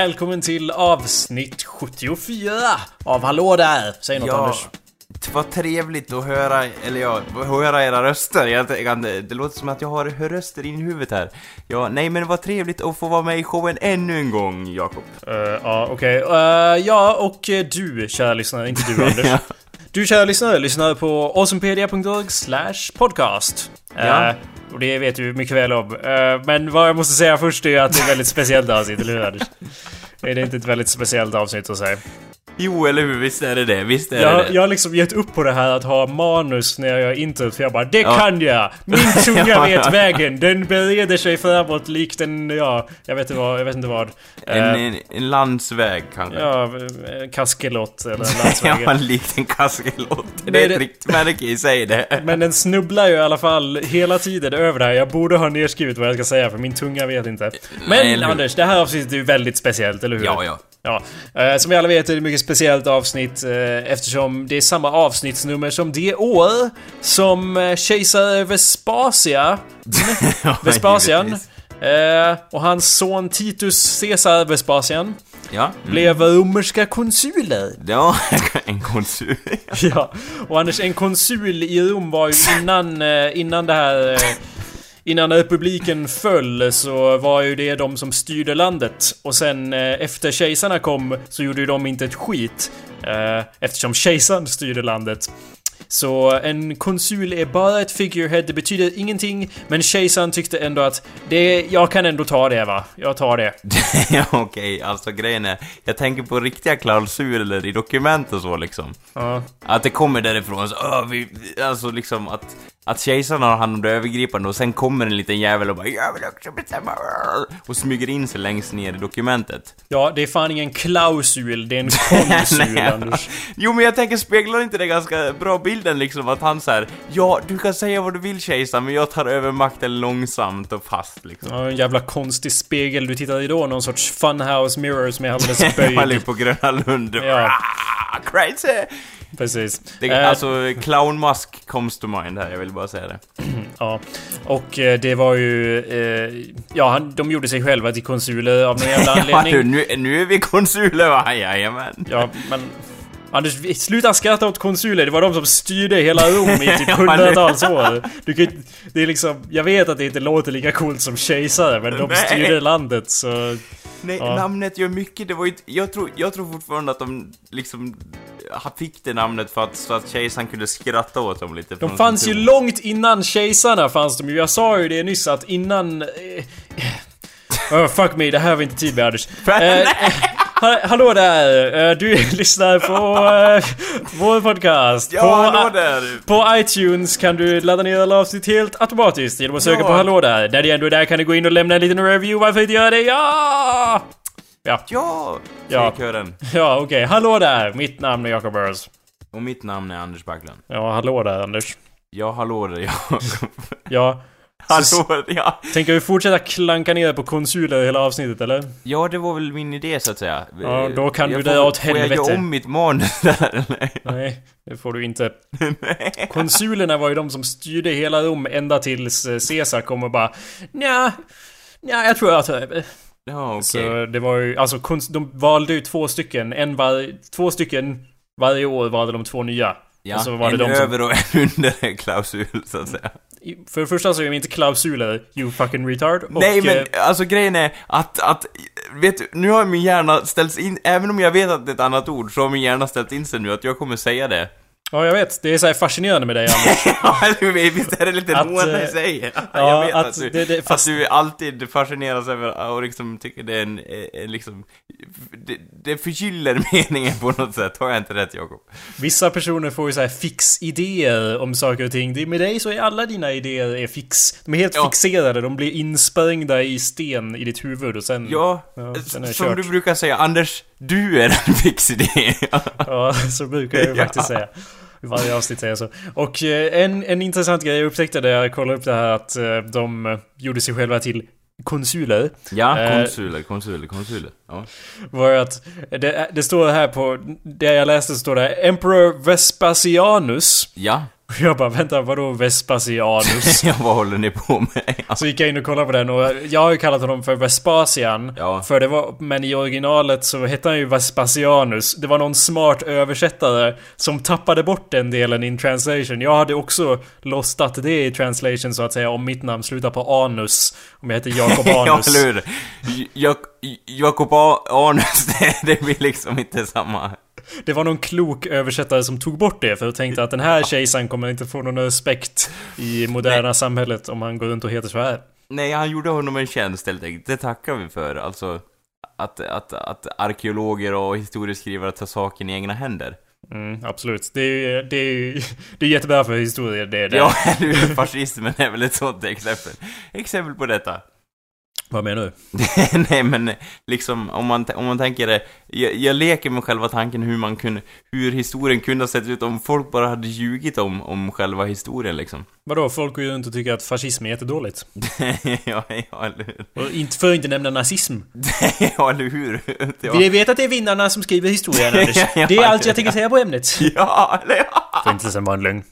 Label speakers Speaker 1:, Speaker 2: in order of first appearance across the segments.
Speaker 1: Välkommen till avsnitt 74 av Hallå där! Säg något
Speaker 2: Ja,
Speaker 1: Anders.
Speaker 2: det var trevligt att höra, eller ja, höra era röster. Jag, det låter som att jag har röster in i huvudet här. Ja, nej men det var trevligt att få vara med i showen ännu en gång, Jakob.
Speaker 1: Eh, ja, okej. Eh, ja, och eh, du, kära lyssnare, inte du Anders.
Speaker 2: Ja.
Speaker 1: Du, kära lyssnare, lyssnar på awesomepedia.org slash podcast.
Speaker 2: Ja.
Speaker 1: Och det vet du mycket väl om. Eh, men vad jag måste säga först är att det är ett väldigt speciellt avsnitt, eller hur Anders? Är det inte ett väldigt speciellt avsnitt att säga?
Speaker 2: Jo, eller hur? Visst är det det? Visst är
Speaker 1: Jag,
Speaker 2: det det?
Speaker 1: jag har liksom gett upp på det här att ha manus när jag gör introt för jag bara Det
Speaker 2: Ja.
Speaker 1: kan jag! Min tunga
Speaker 2: Ja,
Speaker 1: vet vägen! Den bereder sig framåt likt en, ja, jag vet inte vad, jag vet inte vad.
Speaker 2: En,
Speaker 1: Eh,
Speaker 2: en, en landsväg kanske?
Speaker 1: Ja, eh, kaskelot eller en landsväg.
Speaker 2: Ja, likt en kaskelot. Det
Speaker 1: Nej,
Speaker 2: är ett
Speaker 1: det-
Speaker 2: riktigt märke i sig det.
Speaker 1: Men den snubblar ju i alla fall hela tiden över det här. Jag borde ha nedskrivit vad jag ska säga för min tunga vet inte. Men
Speaker 2: Nej?
Speaker 1: Anders, det här avsnittet är ju väldigt speciellt, eller hur?
Speaker 2: Ja, ja.
Speaker 1: Ja, eh, som vi alla vet är det ett mycket speciellt avsnitt eh, eftersom det är samma avsnittsnummer som det år som eh, kejsare Vespasia,
Speaker 2: Ja,
Speaker 1: Vespasian eh, och hans son Titus Caesar Vespasian
Speaker 2: Ja. Mm.
Speaker 1: blev romerska konsuler.
Speaker 2: Ja, en konsul.
Speaker 1: Ja, och Anders, en konsul i Rom var ju innan, eh, innan det här... eh, Innan republiken föll så var ju det de som styrde landet. Och sen eh, efter kejsarna kom så gjorde ju de inte ett skit. eh, Eftersom kejsaren styrde landet. Så en konsul är bara ett figurehead, det betyder ingenting. Men kejsaren tyckte ändå att det, jag kan ändå ta det va. Jag tar det.
Speaker 2: okej, alltså grejen är, jag tänker på riktiga klausuler i dokument och så liksom.
Speaker 1: Ja.
Speaker 2: Att det kommer därifrån så, "Åh, vi, alltså liksom att, att kejsaren har hand om det övergripande och sen kommer en liten jävel och bara 'Jag vill också bestämma' och smyger in sig längst ner i dokumentet.
Speaker 1: Ja, det är fan ingen klausul, det är en konsul Anders.
Speaker 2: Jo men jag tänker, speglar inte det ganska bra bilden liksom att han så här, ja du kan säga vad du vill kejsaren men jag tar över makten långsamt och fast liksom.
Speaker 1: Ja, en jävla konstig spegel du tittar i då. Någon sorts funhouse mirror som är alldeles
Speaker 2: Man
Speaker 1: böjd.
Speaker 2: ligger på Gröna Lund.
Speaker 1: Ja.
Speaker 2: Ah, Crazy!
Speaker 1: Precis.
Speaker 2: Det,
Speaker 1: Eh,
Speaker 2: alltså, clownmask comes to mind här, jag vill bara säga det.
Speaker 1: Ja. Och eh, det var ju... Eh, ja, han, de gjorde sig själva till konsuler av någon jävla
Speaker 2: Ja, du,
Speaker 1: anledning.
Speaker 2: nu, nu är vi konsuler va? Jajamän.
Speaker 1: Ja, men... Anders, sluta skratta åt konsuler. Det var de som styrde hela Rom i typ hundratals år. Du kan, det är liksom... Jag vet att det inte låter lika coolt som kejsare, men de styrde landet så...
Speaker 2: Nej,
Speaker 1: Ja.
Speaker 2: namnet gör mycket. Det var ju, jag, tror, jag tror fortfarande att de liksom ha- fick det namnet för att, så att kejsaren kunde skratta åt dem lite.
Speaker 1: De fanns ju långt innan kejsarna fanns de ju. Jag sa ju det nyss att innan... Eh, oh, fuck me, det här var inte tid med Anders. Eh, ha, hallå där! Eh, du lyssnar på eh, vår podcast.
Speaker 2: Ja,
Speaker 1: på,
Speaker 2: hallå där!
Speaker 1: På iTunes kan du ladda ner alla avsnitt helt automatiskt genom att söka
Speaker 2: Ja.
Speaker 1: på Hallå där. När du ändå är där kan du gå in och lämna en liten review. Varför inte göra det? Ja! Ja,
Speaker 2: Ja!
Speaker 1: Ja. Ja okej. Hallå där! Mitt namn är Jacob Burrows.
Speaker 2: Och mitt namn är Anders Backlund.
Speaker 1: Ja, hallå där Anders.
Speaker 2: Ja, hallå där, ja.
Speaker 1: Ja,
Speaker 2: hallå, ja.
Speaker 1: Tänker vi fortsätta klanka ner på konsuler hela avsnittet eller?
Speaker 2: Ja, det var väl min idé så att säga.
Speaker 1: Ja, då kan
Speaker 2: jag
Speaker 1: du dra
Speaker 2: får-
Speaker 1: åt
Speaker 2: Får jag
Speaker 1: helvete.
Speaker 2: göra om mitt manus där eller?
Speaker 1: Nej, det får du inte. Konsulerna var ju de som styrde hela Rom ända tills eh, Caesar kom och bara Nja, nja, jag tror jag tar över.
Speaker 2: Ja, okej.
Speaker 1: Så det var ju, alltså de valde ju två stycken, en var, två stycken varje år valde de två nya.
Speaker 2: Ja,
Speaker 1: och så var det
Speaker 2: en
Speaker 1: de som-
Speaker 2: över och en under klausul så att säga.
Speaker 1: För det första så är de inte klausuler, you fucking retard. Och,
Speaker 2: Nej men
Speaker 1: eh,
Speaker 2: alltså grejen är att, att, vet du, nu har min hjärna ställts in, även om jag vet att det är ett annat ord, så har min hjärna ställt in sig nu att jag kommer säga det.
Speaker 1: Ja, jag vet. Det är så fascinerande med dig Anders.
Speaker 2: Ja, visst är det lite roande
Speaker 1: eh,
Speaker 2: i sig?
Speaker 1: ja,
Speaker 2: jag vet
Speaker 1: att
Speaker 2: att, du,
Speaker 1: det- det- fast-
Speaker 2: att du alltid fascineras över och liksom tycker det är en, en liksom, det, det förgyller meningen på något sätt, har jag inte rätt Jakob?
Speaker 1: Vissa personer får ju så här fix-idéer om saker och ting. Med dig så är alla dina idéer är fix. De är helt
Speaker 2: Ja.
Speaker 1: fixerade, de blir insprängda i sten i ditt huvud och sen...
Speaker 2: Ja,
Speaker 1: Ja, sen
Speaker 2: som
Speaker 1: kört.
Speaker 2: du brukar säga, Anders, du är en fix idé.
Speaker 1: Ja, så brukar jag ju
Speaker 2: Ja.
Speaker 1: faktiskt säga. I varje avsnitt säger jag så. Och eh, en, en intressant grej jag upptäckte när jag kollade upp det här att eh, de eh, gjorde sig själva till konsuler.
Speaker 2: ja, konsuler, konsuler, konsuler. Ja.
Speaker 1: Var att det, det står här på... Det jag läste står det Emperor Vespasianus
Speaker 2: ja.
Speaker 1: Och jag bara vänta vadå Vespasianus?
Speaker 2: ja, vad håller ni på med?
Speaker 1: Så gick jag in och kollade på den och jag har ju kallat honom för Vespasian.
Speaker 2: Ja.
Speaker 1: För det var, men i originalet så hette han ju Vespasianus. Det var någon smart översättare som tappade bort den delen in translation. Jag hade också lostat det i translation så att säga om mitt namn slutar på anus. Om jag heter Jakob
Speaker 2: ja,
Speaker 1: Anus.
Speaker 2: eller hur? Jak Jakob A- Arnus, det, det blir liksom inte samma.
Speaker 1: Det var någon klok översättare som tog bort det för jag tänkte att den här kejsaren kommer inte få någon respekt i moderna samhället om han går runt och heter så här.
Speaker 2: Nej, han gjorde honom en tjänst helt enkelt. Det tackar vi för. Alltså, att, att, att arkeologer och historieskrivare tar saken i egna händer.
Speaker 1: Mm, absolut. Det är ju det är, det är jättebra för historia det är det.
Speaker 2: Ja? Fascismen är väl ett sånt exempel. Exempel på detta.
Speaker 1: Vad menar du?
Speaker 2: Nej men liksom om man, om man tänker det, jag, jag leker med själva tanken hur man kunde, hur historien kunde ha sett ut om folk bara hade ljugit om, om själva historien liksom.
Speaker 1: Vadå? Folk går ju och tycker att fascism är jättedåligt.
Speaker 2: ja, ja, eller hur?
Speaker 1: Och inte för att inte nämna nazism.
Speaker 2: ja, eller hur? Ja,
Speaker 1: Vi vet att det är vinnarna som skriver historien Anders.
Speaker 2: Ja,
Speaker 1: Det är allt jag tänker säga på ämnet.
Speaker 2: ja, eller ja.
Speaker 1: Förintelsen var en lögn.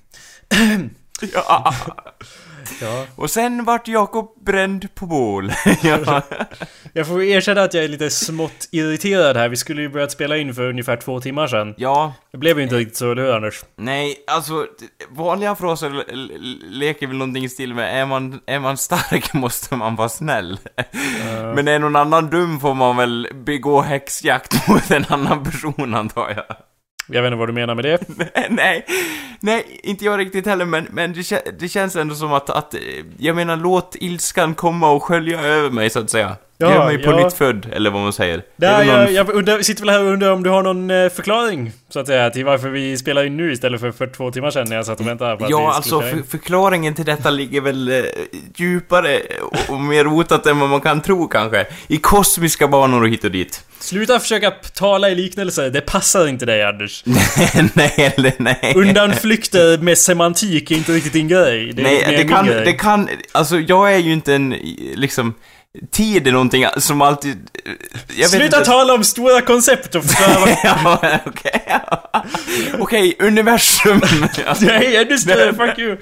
Speaker 2: ja.
Speaker 1: Ja.
Speaker 2: Och sen vart Jakob bränd på bål. ja.
Speaker 1: Jag får erkänna att jag är lite smått irriterad här. Vi skulle ju börjat spela in för ungefär två timmar sedan.
Speaker 2: ja,
Speaker 1: Det blev ju inte riktigt så, eller hur Anders?
Speaker 2: nej, alltså vanliga fraser leker väl någonting i stil med är man, är man stark måste man vara snäll. Men är någon annan dum får man väl begå häxjakt mot en annan person antar jag.
Speaker 1: Jag vet inte vad du menar med det.
Speaker 2: nej, nej, inte jag riktigt heller, men, men det, det känns ändå som att, att, eh, jag menar, låt ilskan komma och skölja över mig, så att säga.
Speaker 1: Ja,
Speaker 2: Gör mig på
Speaker 1: ja.
Speaker 2: nytt född, eller vad man säger. Är
Speaker 1: Där,
Speaker 2: någon
Speaker 1: jag, jag undrar, sitter väl här och undrar om du har någon eh, förklaring, så att säga, till varför vi spelar in nu istället för för två timmar sedan när jag satt och väntade på att
Speaker 2: Ja, alltså för, förklaringen till detta ligger väl eh, djupare och, och mer rotat än vad man kan tro kanske. I kosmiska banor och hit och dit.
Speaker 1: Sluta försöka tala i liknelser, det passar inte dig Anders.
Speaker 2: nej, eller nej.
Speaker 1: Undanflykter med semantik är inte riktigt din grej. Det är
Speaker 2: Nej, det kan,
Speaker 1: grej.
Speaker 2: det kan, alltså jag är ju inte en, liksom, tid är någonting som alltid, jag vet
Speaker 1: Sluta tala om stora koncept och förklara vad...
Speaker 2: ja, okej. Okej, universum.
Speaker 1: Nej, ännu större, fuck you!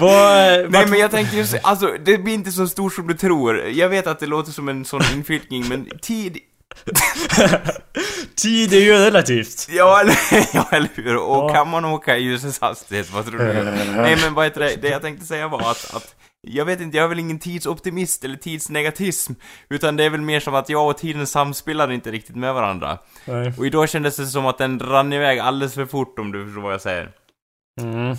Speaker 2: Nej men jag tänkte just, alltså det blir inte så stort som du tror. Jag vet att det låter som en sån inflyttning, men tid...
Speaker 1: Tid är ju relativt.
Speaker 2: Ja eller, ja, eller hur? Och
Speaker 1: Ja.
Speaker 2: kan man åka i ljusets hastighet, vad tror du? Nej men vad heter det, det jag tänkte säga var att, att jag vet inte, jag är väl ingen tidsoptimist eller tidsnegativism, utan det är väl mer som att jag och tiden samspelar inte riktigt med varandra.
Speaker 1: Nej.
Speaker 2: Och idag kändes det som att den rann iväg alldeles för fort om du förstår vad jag säger.
Speaker 1: Mm.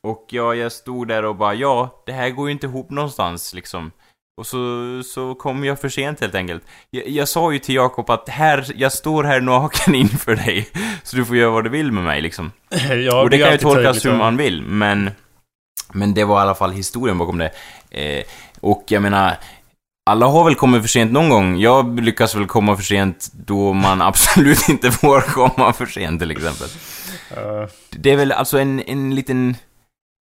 Speaker 2: Och ja, jag stod där och bara, ja, det här går ju inte ihop någonstans liksom. Och så, så kom jag för sent helt enkelt. Jag, jag sa ju till Jakob att här, jag står här naken inför dig. Så du får göra vad du vill med mig liksom.
Speaker 1: Ja,
Speaker 2: och det kan ju tolkas hur man vill, men... Men det var i alla fall historien bakom det. Eh, och jag menar, alla har väl kommit för sent någon gång. Jag lyckas väl komma för sent då man absolut inte får komma för sent till exempel.
Speaker 1: Ja.
Speaker 2: Det är väl alltså en, en liten...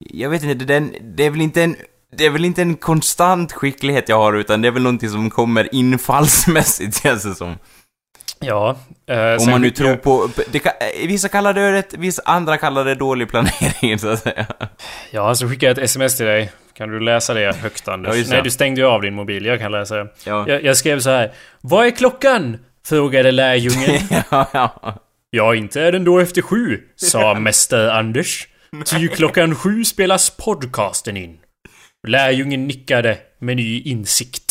Speaker 2: Jag vet inte, det är, en, det är väl inte en... Det är väl inte en konstant skicklighet jag har, utan det är väl någonting som kommer infallsmässigt, känns det som.
Speaker 1: Ja. eh,
Speaker 2: Om man nu tror på... Det, eh, vissa kallar det rätt, vissa andra kallar det dålig planering, så att säga.
Speaker 1: Ja, så skickar jag ett sms till dig. Kan du läsa det högt Anders?
Speaker 2: Ja.
Speaker 1: Nej, du stängde ju av din mobil. Jag kan läsa det.
Speaker 2: Ja.
Speaker 1: Jag, jag skrev så här. Vad är klockan? Frågade lärjungen.
Speaker 2: ja, ja.
Speaker 1: ja, inte är den då efter sju, sa mäster Anders. Ty klockan sju spelas podcasten in. Lärjungen nickade med ny insikt.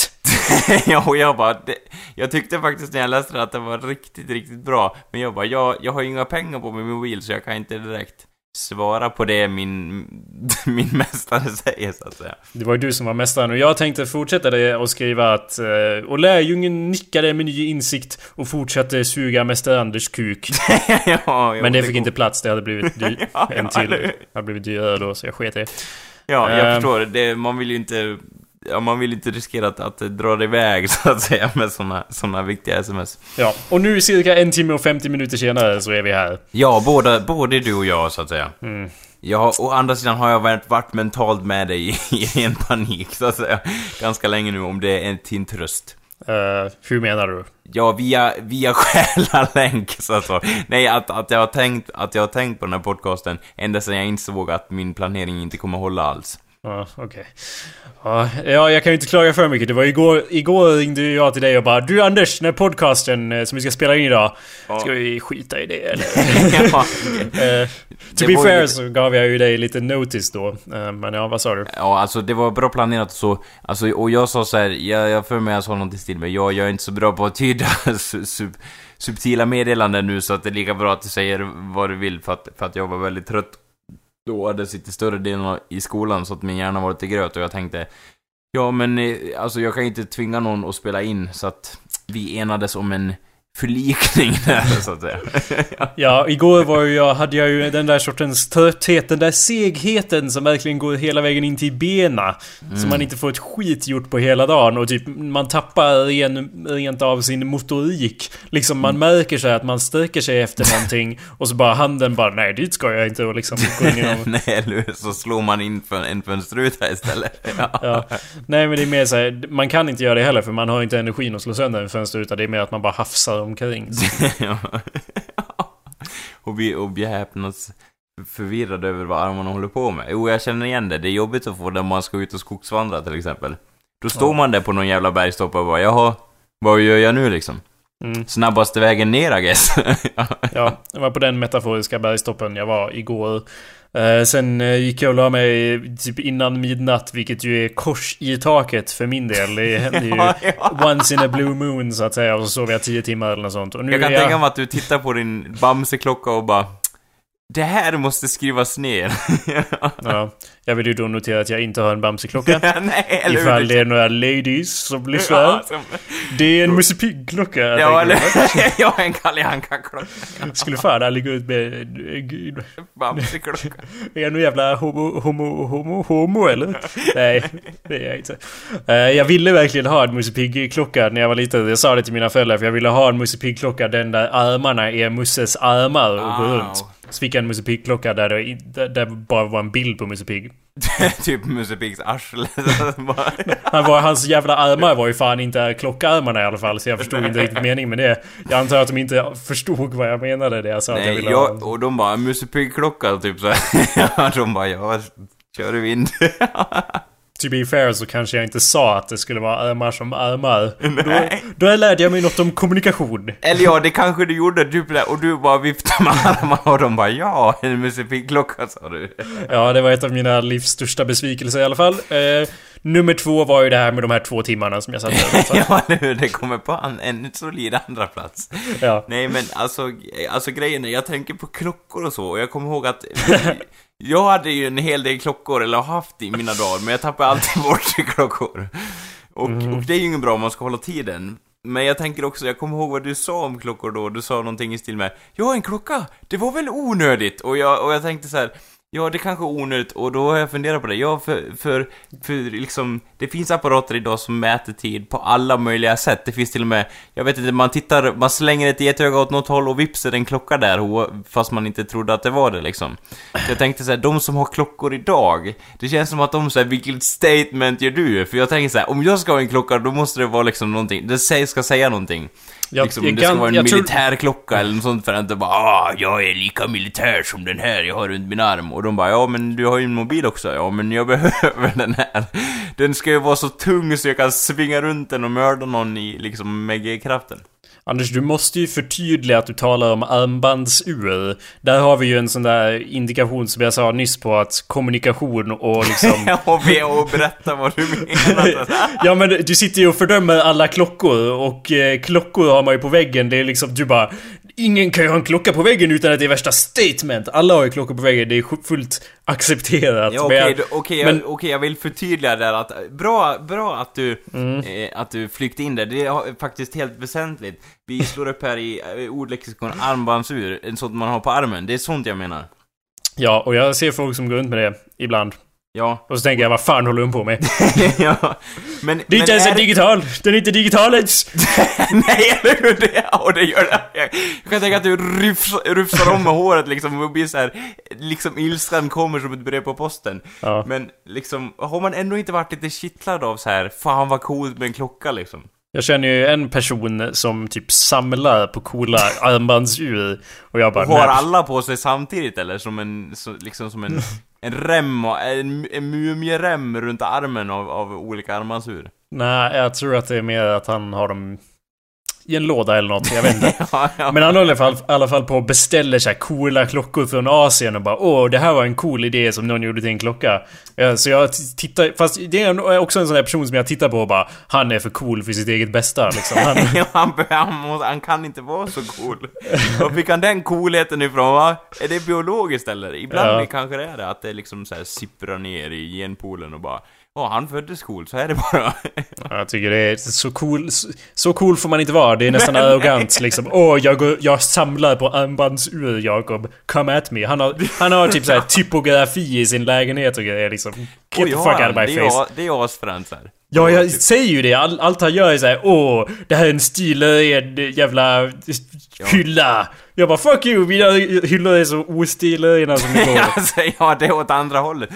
Speaker 2: ja, jag bara... Det, jag tyckte faktiskt när jag läste det att det var riktigt, riktigt bra. Men jag bara, jag, jag har ju inga pengar på min mobil, så jag kan inte direkt svara på det min, min mästare säger, så att säga.
Speaker 1: Det var ju du som var mästaren och jag tänkte fortsätta det och skriva att... eh, Och lärjungen nickade med ny insikt och fortsatte suga mäster Anders kuk.
Speaker 2: ja,
Speaker 1: Men det fick inte plats, det hade blivit dy-
Speaker 2: Ja,
Speaker 1: en till. Det hade blivit dyrare då, så jag sket det.
Speaker 2: Ja, jag
Speaker 1: Ehm.
Speaker 2: förstår. Det, man vill ju inte... Ja, man vill inte riskera att, att det drar iväg, så att säga, med såna, såna viktiga sms.
Speaker 1: Ja, och nu cirka en timme och 50 minuter senare så är vi här.
Speaker 2: Ja, båda, både du och jag, så att säga.
Speaker 1: Mm.
Speaker 2: Ja, å andra sidan har jag varit, varit mentalt med dig i, i en panik, så att säga. Ganska länge nu, om det är till tröst.
Speaker 1: Eh, hur menar du?
Speaker 2: Ja, via, via själalänk så att säga. Nej, att, att, jag har tänkt, att jag har tänkt på den här podcasten ända sedan jag insåg att min planering inte kommer hålla alls.
Speaker 1: Ja, okej. Ja, ja, jag kan ju inte klaga för mycket. Det var igår, igår ringde jag till dig och bara Du Anders, den här podcasten eh, som vi ska spela in idag.
Speaker 2: Ja.
Speaker 1: Ska vi skita i det eller? Eh, to
Speaker 2: Det
Speaker 1: be fair
Speaker 2: ju-
Speaker 1: så gav jag ju dig lite notice då. Eh, men ja, vad sa du?
Speaker 2: Ja, alltså det var bra planerat och så. Alltså, och jag sa så här, jag, jag för mig jag sa någonting i stil med, ja, jag är inte så bra på att tyda su, sub, subtila meddelanden nu så att det är lika bra att du säger vad du vill för att, för att jag var väldigt trött då hade suttit större delen av- i skolan så att min hjärna var lite gröt och jag tänkte Ja men eh, alltså jag kan inte tvinga någon att spela in så att vi enades om en förlikning där så att säga.
Speaker 1: Ja, igår var jag, hade jag ju den där sortens trötthet, den där segheten som verkligen går hela vägen in till bena. Så man inte får ett skit gjort på hela dagen och typ man tappar ren, rent av sin motorik. Liksom man märker sig att man sträcker sig efter någonting och så bara handen bara nej dit ska jag inte och liksom går in någon
Speaker 2: Nej, eller hur? så slår man in för en fönsterruta istället. Ja.
Speaker 1: Ja. Nej men det är mer såhär, man kan inte göra det heller för man har inte energin att slå sönder en fönsterruta. Det är mer att man bara hafsar omkring.
Speaker 2: Ja. och vi, och vi är häpnas förvirrade över vad armarna håller på med. Jo, jag känner igen det. Det är jobbigt att få när man ska ut och skogsvandra till exempel. Då står
Speaker 1: Ja.
Speaker 2: man där på någon jävla bergstopp och bara jaha, vad gör jag nu liksom?
Speaker 1: Mm.
Speaker 2: Snabbaste vägen ner I guess.
Speaker 1: Ja, det var på den metaforiska bergstoppen jag var igår. Eh, sen eh, gick jag och la mig typ innan midnatt, vilket ju är kors i taket för min del. Det händer ju
Speaker 2: Ja, ja.
Speaker 1: once in a blue moon så att säga. Och så sov jag 10 timmar eller något sånt. Och nu
Speaker 2: Jag kan
Speaker 1: är
Speaker 2: tänka mig att du tittar på din Bamse-klocka och bara det här måste skrivas ner.
Speaker 1: Ja, jag vill ju då notera att jag inte har en Bamse-klocka.
Speaker 2: Nej, eller hur?
Speaker 1: Ifall det är några ladies som lyssnar.
Speaker 2: Ja, som-
Speaker 1: Det är en Musse Pigg-klocka. jag
Speaker 2: Ja, eller... jag har en Kalle Anka-klocka.
Speaker 1: Skulle fan aldrig gå ut med... eh,
Speaker 2: Bamse-klocka.
Speaker 1: Är jag nu jävla homo, homo, homo, homo eller? Nej, det är jag inte. Eh, jag ville verkligen ha en Musse Pigg-klocka när jag var liten. Jag sa det till mina föräldrar för jag ville ha en Musse Pigg-klocka den där armarna är Musses armar och går
Speaker 2: Wow.
Speaker 1: runt. Så fick jag en Musse Pigg-klocka där det, där där bara var en bild på Musse Pigg.
Speaker 2: typ Musse Piggs arsle.
Speaker 1: Han var, hans jävla armar var ju fan inte klockarmarna i alla fall så jag förstod inte riktigt meningen med det. Jag antar att de inte förstod vad jag menade det jag sa att jag
Speaker 2: Nej,
Speaker 1: ville ha.
Speaker 2: jag, och de bara Musse Pigg-klocka, typ så här. Ja, de bara ja, kör du vind.
Speaker 1: To be fair så kanske jag inte sa att det skulle vara armar som.
Speaker 2: Nej.
Speaker 1: Då, då lärde jag mig något om kommunikation.
Speaker 2: Eller ja, det kanske du gjorde, där, och du bara viftade med armarna och de bara ja, en Musse Pigg-klocka sa du.
Speaker 1: Ja, det var ett av mina livs största besvikelser i alla fall. Nummer två var ju det här med de här två timmarna som jag satt där.
Speaker 2: Ja, hur, det kommer på en, en solid andra plats.
Speaker 1: ja.
Speaker 2: Nej men alltså, alltså grejen är, jag tänker på klockor och så, och jag kommer ihåg att jag hade ju en hel del klockor, eller har haft i mina dagar, men jag tappar alltid bort klockor. Och, och det är ju inget bra om man ska hålla tiden. Men jag tänker också, jag kommer ihåg vad du sa om klockor då, du sa någonting i stil med Ja, en klocka! Det var väl onödigt? Och jag, och jag tänkte så här. Ja, det kanske är onödigt och då har jag funderat på det. Ja, för, för, för liksom, det finns apparater idag som mäter tid på alla möjliga sätt. Det finns till och med, jag vet inte, man tittar, man slänger ett getöga åt något håll och vips är det en klocka där, fast man inte trodde att det var det liksom. Så jag tänkte så här, de som har klockor idag, det känns som att de säger vilket statement gör du? För jag tänker så här, om jag ska ha en klocka, då måste det vara liksom någonting, det ska säga någonting.
Speaker 1: Jag-
Speaker 2: liksom,
Speaker 1: jag
Speaker 2: det ska
Speaker 1: kan-
Speaker 2: vara en
Speaker 1: jag tror-
Speaker 2: militärklocka eller något sånt för att inte bara ah, jag är lika militär som den här jag har runt min arm. Och de bara ja men du har ju en mobil också. Ja men jag behöver den här. Den ska ju vara så tung så jag kan svinga runt den och mörda någon i liksom med G-kraften.
Speaker 1: Anders, du måste ju förtydliga att du talar om armbandsur. Där har vi ju en sån där indikation som jag sa nyss på att kommunikation och liksom...
Speaker 2: och be och berätta vad du menar.
Speaker 1: Ja men du sitter ju och fördömer alla klockor och eh, klockor har man ju på väggen. Det är liksom du bara... Ingen kan ju ha en klocka på väggen utan att det är värsta statement. Alla har ju klockor på väggen. Det är fullt accepterat.
Speaker 2: Ja, okej,
Speaker 1: jag-
Speaker 2: då- okej,
Speaker 1: men-
Speaker 2: jag, okej, jag vill förtydliga där att bra, bra att du, eh, att du flykt in där. Det är faktiskt helt väsentligt. Vi slår upp här i eh, ordlexikon armbandsur, sånt man har på armen. Det är sånt jag menar.
Speaker 1: Ja, och jag ser folk som går runt med det ibland.
Speaker 2: Ja.
Speaker 1: Och så tänker jag, vad fan håller de på med?
Speaker 2: ja. Men,
Speaker 1: Det är inte ens
Speaker 2: är
Speaker 1: digital! Den är inte digital ens!
Speaker 2: Nej, eller hur? Det, och det gör det. Jag, jag kan tänka att du rufsar, rufsar om med håret liksom och blir så här, liksom ilskan kommer som ett brev på posten.
Speaker 1: Ja.
Speaker 2: Men liksom, har man ändå inte varit lite kittlad av så här, fan vad coolt med en klocka liksom?
Speaker 1: Jag känner ju en person som typ samlar på coola armbandsur. Och jag bara...
Speaker 2: Och har alla på sig samtidigt eller? Som en, så, liksom som en, en rem, och- en, en mumierem runt armen av, av olika armbandsur?
Speaker 1: Nej, jag tror att det är mer att han har dem i en låda eller något. Jag vet inte.
Speaker 2: ja, ja.
Speaker 1: Men han håller i alla fall, i alla fall på och beställer så här coola klockor från Asien och bara Åh, det här var en cool idé som någon gjorde till en klocka. Ja, Så jag tittar, fast det är också en sån där person som jag tittar på och bara Han är för cool för sitt eget bästa liksom. Han,
Speaker 2: han, han, han kan inte vara så cool. Var fick han den coolheten ifrån va? Är det biologiskt eller? Ibland
Speaker 1: Ja.
Speaker 2: kanske det är det, att det liksom så här sipprar ner i genpoolen och bara Ja, han föddes cool, så är det bara.
Speaker 1: jag tycker det är så cool. Så, cool får man inte vara. Det är nästan arrogant liksom. Åh, jag, går, jag samlar på armbandsur Jakob. Come at me. Han har, han har typ så här typografi i sin lägenhet och grejer liksom. Get the
Speaker 2: Oj,
Speaker 1: fuck
Speaker 2: har
Speaker 1: out of my
Speaker 2: det,
Speaker 1: face.
Speaker 2: det är här.
Speaker 1: Ja, jag
Speaker 2: typ-
Speaker 1: säger ju det. All, allt han gör är såhär Åh, det här är en stilren jävla hylla. Jag bara fuck you, mina hyllor är så ostilrena som det går.
Speaker 2: alltså, ja, det är åt andra hållet.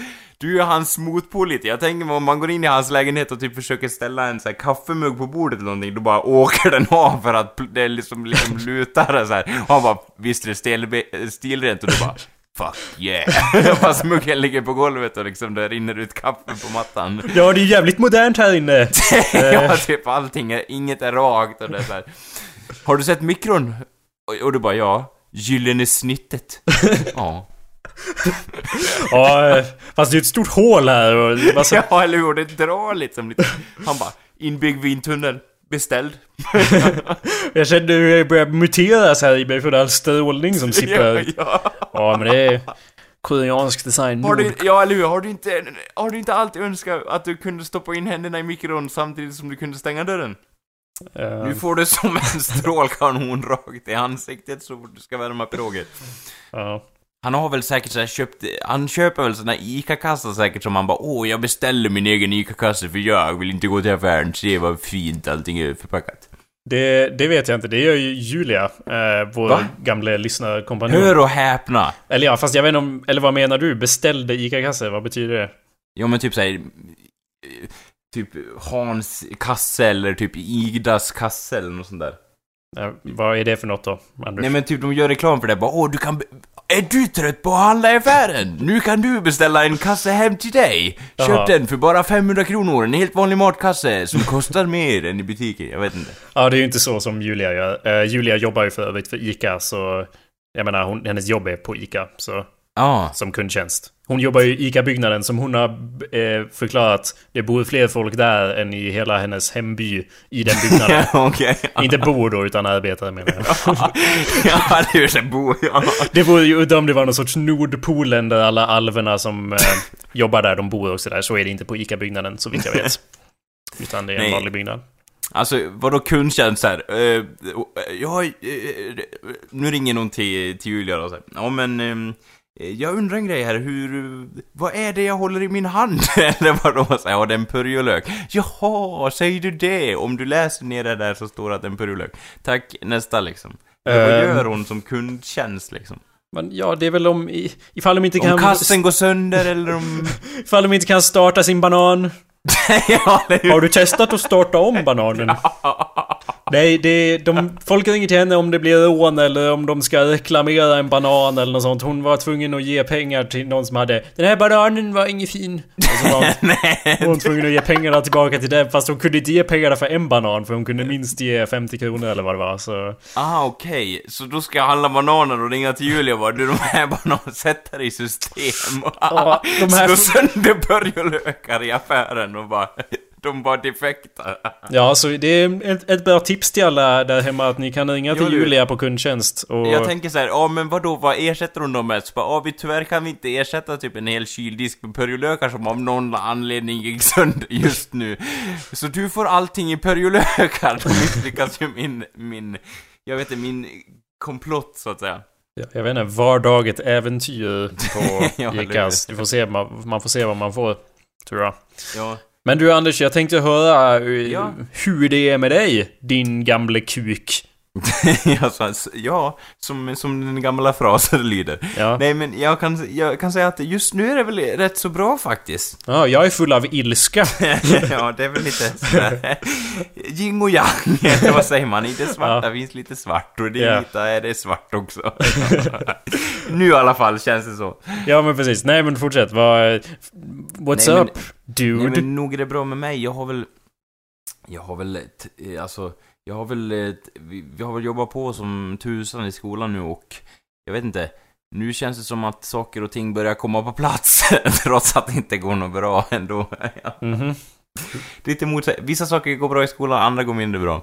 Speaker 2: Du är hans motpol lite. Jag tänker mig om man går in i hans lägenhet och typ försöker ställa en så här kaffemugg på bordet eller någonting, då bara åker den av för att det liksom, liksom lutar så här. Och han bara, visst är det stilrent? Och du bara, fuck yeah. Fast muggen ligger på golvet och liksom det rinner ut kaffe på mattan.
Speaker 1: Ja, det är jävligt modernt här inne.
Speaker 2: ja, typ allting är, inget är rakt och det är så här. Har du sett mikron? Och, och du bara, ja. Gyllene snittet. Ja.
Speaker 1: Ja, fast det är ett stort hål här och massa...
Speaker 2: Ja, eller hur? Det drar liksom lite. Han bara, inbyggd vindtunnel, beställd.
Speaker 1: Jag kände hur det börjar muteras här i mig för all strålning som sipprar.
Speaker 2: Ja, ja.
Speaker 1: Ja, men det är koreansk design.
Speaker 2: Har du, ja, eller hur? Har du, inte, har du inte alltid önskat att du kunde stoppa in händerna i mikron samtidigt som du kunde stänga dörren?
Speaker 1: Eh,
Speaker 2: Nu får du som en strålkanon rakt i ansiktet så fort du ska värma piroger.
Speaker 1: ja.
Speaker 2: Han har väl säkert så här köpt, han köper väl såna ICA-kassar säkert som han bara Åh, jag beställer min egen ICA-kasse för jag vill inte gå till affären, se vad fint allting är förpackat.
Speaker 1: Det, det vet jag inte. Det gör ju Julia, eh, vår
Speaker 2: Va?
Speaker 1: gamla lyssnarkompanjon.
Speaker 2: Hör och häpna!
Speaker 1: Eller ja, fast jag vet inte om... Eller vad menar du? Beställde ICA-kasse? Vad betyder det?
Speaker 2: Ja men typ såhär, typ Hans kasse eller typ Idas kasse eller något sånt där.
Speaker 1: Vad är det för något då, Anders?
Speaker 2: Nej men typ de gör reklam för det, bara åh du kan Är du trött på att handla i affären? Nu kan du beställa en kasse hem till dig! Köp
Speaker 1: Jaha.
Speaker 2: den för bara 500 kronor, en helt vanlig matkasse som kostar mer än i butiken, jag vet inte.
Speaker 1: Ja, det är ju inte så som Julia gör. Eh, Julia jobbar ju för övrigt för ICA, så... Jag menar, hon, hennes jobb är på ICA, så...
Speaker 2: Ja.
Speaker 1: Som kundtjänst. Hon jobbar ju i ICA-byggnaden som hon har eh, förklarat. Det bor fler folk där än i hela hennes hemby i den byggnaden.
Speaker 2: Okej.
Speaker 1: Inte bor då, utan arbetar menar jag.
Speaker 2: ja, det är ju bo, ja.
Speaker 1: Det vore ju udda om det var någon sorts Nordpolen där alla alverna som eh, jobbar där, de bor också där. Så är det inte på ICA-byggnaden, så vitt jag vet. Utan det är en
Speaker 2: Nej.
Speaker 1: vanlig byggnad.
Speaker 2: Alltså, vadå kundtjänst här? Uh, ja, eh, nu ringer någon till, till Julia och säger Ja men, ehm, jag undrar en grej här, hur... Vad är det jag håller i min hand? Eller vadå? Så här, Ja, det är en purjolök. Jaha, säger du det? Om du läser ner det där så står det att det är en purjolök. Tack, nästa liksom. Vad
Speaker 1: Ehm.
Speaker 2: gör hon som kundtjänst liksom?
Speaker 1: Men ja, det är väl om... Ifall de inte
Speaker 2: Om
Speaker 1: kan...
Speaker 2: kassen går sönder eller om...
Speaker 1: Ifall de inte kan starta sin banan.
Speaker 2: ja, ju...
Speaker 1: Har du testat att starta om bananen? Nej, det, de, folk ringer till henne om det blir rån eller om de ska reklamera en banan eller något sånt. Hon var tvungen att ge pengar till någon som hade Den här bananen var ingen fin. Och så var hon, var tvungen att ge pengarna tillbaka till den. Fast hon kunde inte ge pengarna för en banan för hon kunde minst ge 50 kronor eller vad det var. Så...
Speaker 2: Ah, okej. Så då ska jag handla bananer och ringa till Julia och bara du de här bananerna, sätt det i system.
Speaker 1: Ja, de här-
Speaker 2: Slå sönder purjolökar i affären och bara... De var defekta.
Speaker 1: Ja, så det är ett, ett bra tips till alla där hemma att ni kan ringa till
Speaker 2: Jo.
Speaker 1: Julia på kundtjänst. Och...
Speaker 2: Jag tänker så här, ja men vadå, vad ersätter hon dem med? Så bara, ja vi tyvärr kan vi inte ersätta typ en hel kyldisk med purjolökar som av någon anledning gick sönder just nu. Så du får allting i purjolökar. Då misslyckas ju min, min, jag vet inte, min komplott så att säga.
Speaker 1: Ja, Jag vet inte, vardaget äventyr på
Speaker 2: Ja,
Speaker 1: Icas.
Speaker 2: hur?
Speaker 1: Du får se, man, man får se vad man får, tror jag.
Speaker 2: Ja.
Speaker 1: Men du Anders, jag tänkte höra eh,
Speaker 2: Ja.
Speaker 1: hur det är med dig, din gamle kuk.
Speaker 2: alltså, ja, som, som den gamla frasen lyder.
Speaker 1: Ja.
Speaker 2: Nej men jag kan, jag kan säga att just nu är det väl rätt så bra faktiskt.
Speaker 1: ja, jag är full av ilska.
Speaker 2: ja, det är väl lite sådär... Yin och yang, vad säger man? I det svarta
Speaker 1: Ja.
Speaker 2: finns lite svart och det
Speaker 1: Ja.
Speaker 2: vita är det svart också. nu i alla fall känns det så.
Speaker 1: Ja, men precis. Nej, men fortsätt. Vad... What's
Speaker 2: Nej, men-
Speaker 1: up, dude?
Speaker 2: Nej, men nog är det bra med mig. Jag har väl... Jag har väl... eh, Alltså... Jag har väl... ett- Vi, har väl jobbat på som tusan i skolan nu och... Jag vet inte. Nu känns det som att saker och ting börjar komma på plats. trots att det inte går något bra ändå. Ja.
Speaker 1: Mhm.
Speaker 2: Lite mot... Vissa saker går bra i skolan, andra går mindre bra.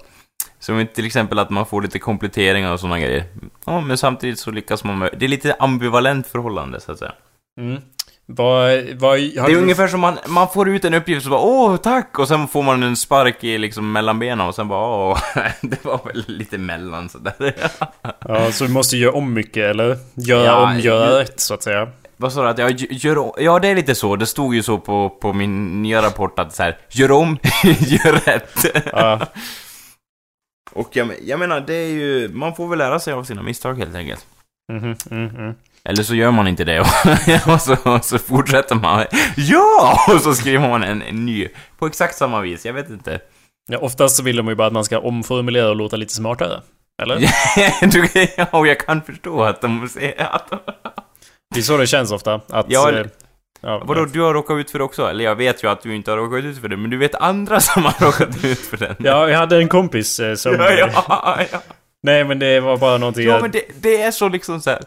Speaker 2: Som till exempel att man får lite kompletteringar och sådana grejer. Ja, men samtidigt så lyckas man med... Det är lite ambivalent förhållande, så att säga.
Speaker 1: Mm. Vad... vad
Speaker 2: Det är
Speaker 1: du-
Speaker 2: ungefär som man, man får ut en uppgift och bara åh tack och sen får man en spark i liksom mellan benen och sen bara åh, det var väl lite mellan sådär.
Speaker 1: Ja, så du måste göra om mycket, eller? Göra
Speaker 2: Ja,
Speaker 1: om, göra rätt, så att säga.
Speaker 2: Vad sa du att jag gör om- Ja, det är lite så. Det stod ju så på, på min nya rapport att så här, gör om, gör rätt.
Speaker 1: Ja.
Speaker 2: Och jag, jag menar, det är ju, man får väl lära sig av sina misstag helt enkelt.
Speaker 1: Mm, mm.
Speaker 2: Eller så gör man inte det och, och, så, och så fortsätter man. Ja! Och så skriver man en, en ny. På exakt samma vis, jag vet inte.
Speaker 1: Ja, oftast så vill de ju bara att man ska omformulera och låta lite smartare. Eller?
Speaker 2: ja, och jag kan förstå att de säger att...
Speaker 1: Det är så det känns ofta. Att...
Speaker 2: Ja,
Speaker 1: eh, ja,
Speaker 2: Vadå, du har råkat ut för det också? Eller jag vet ju att du inte har råkat ut för det, men du vet andra som har råkat ut för den.
Speaker 1: Ja, jag hade en kompis eh, som...
Speaker 2: ja, ja, ja.
Speaker 1: Nej, men det var bara någonting...
Speaker 2: Ja, men det, det är så liksom så här.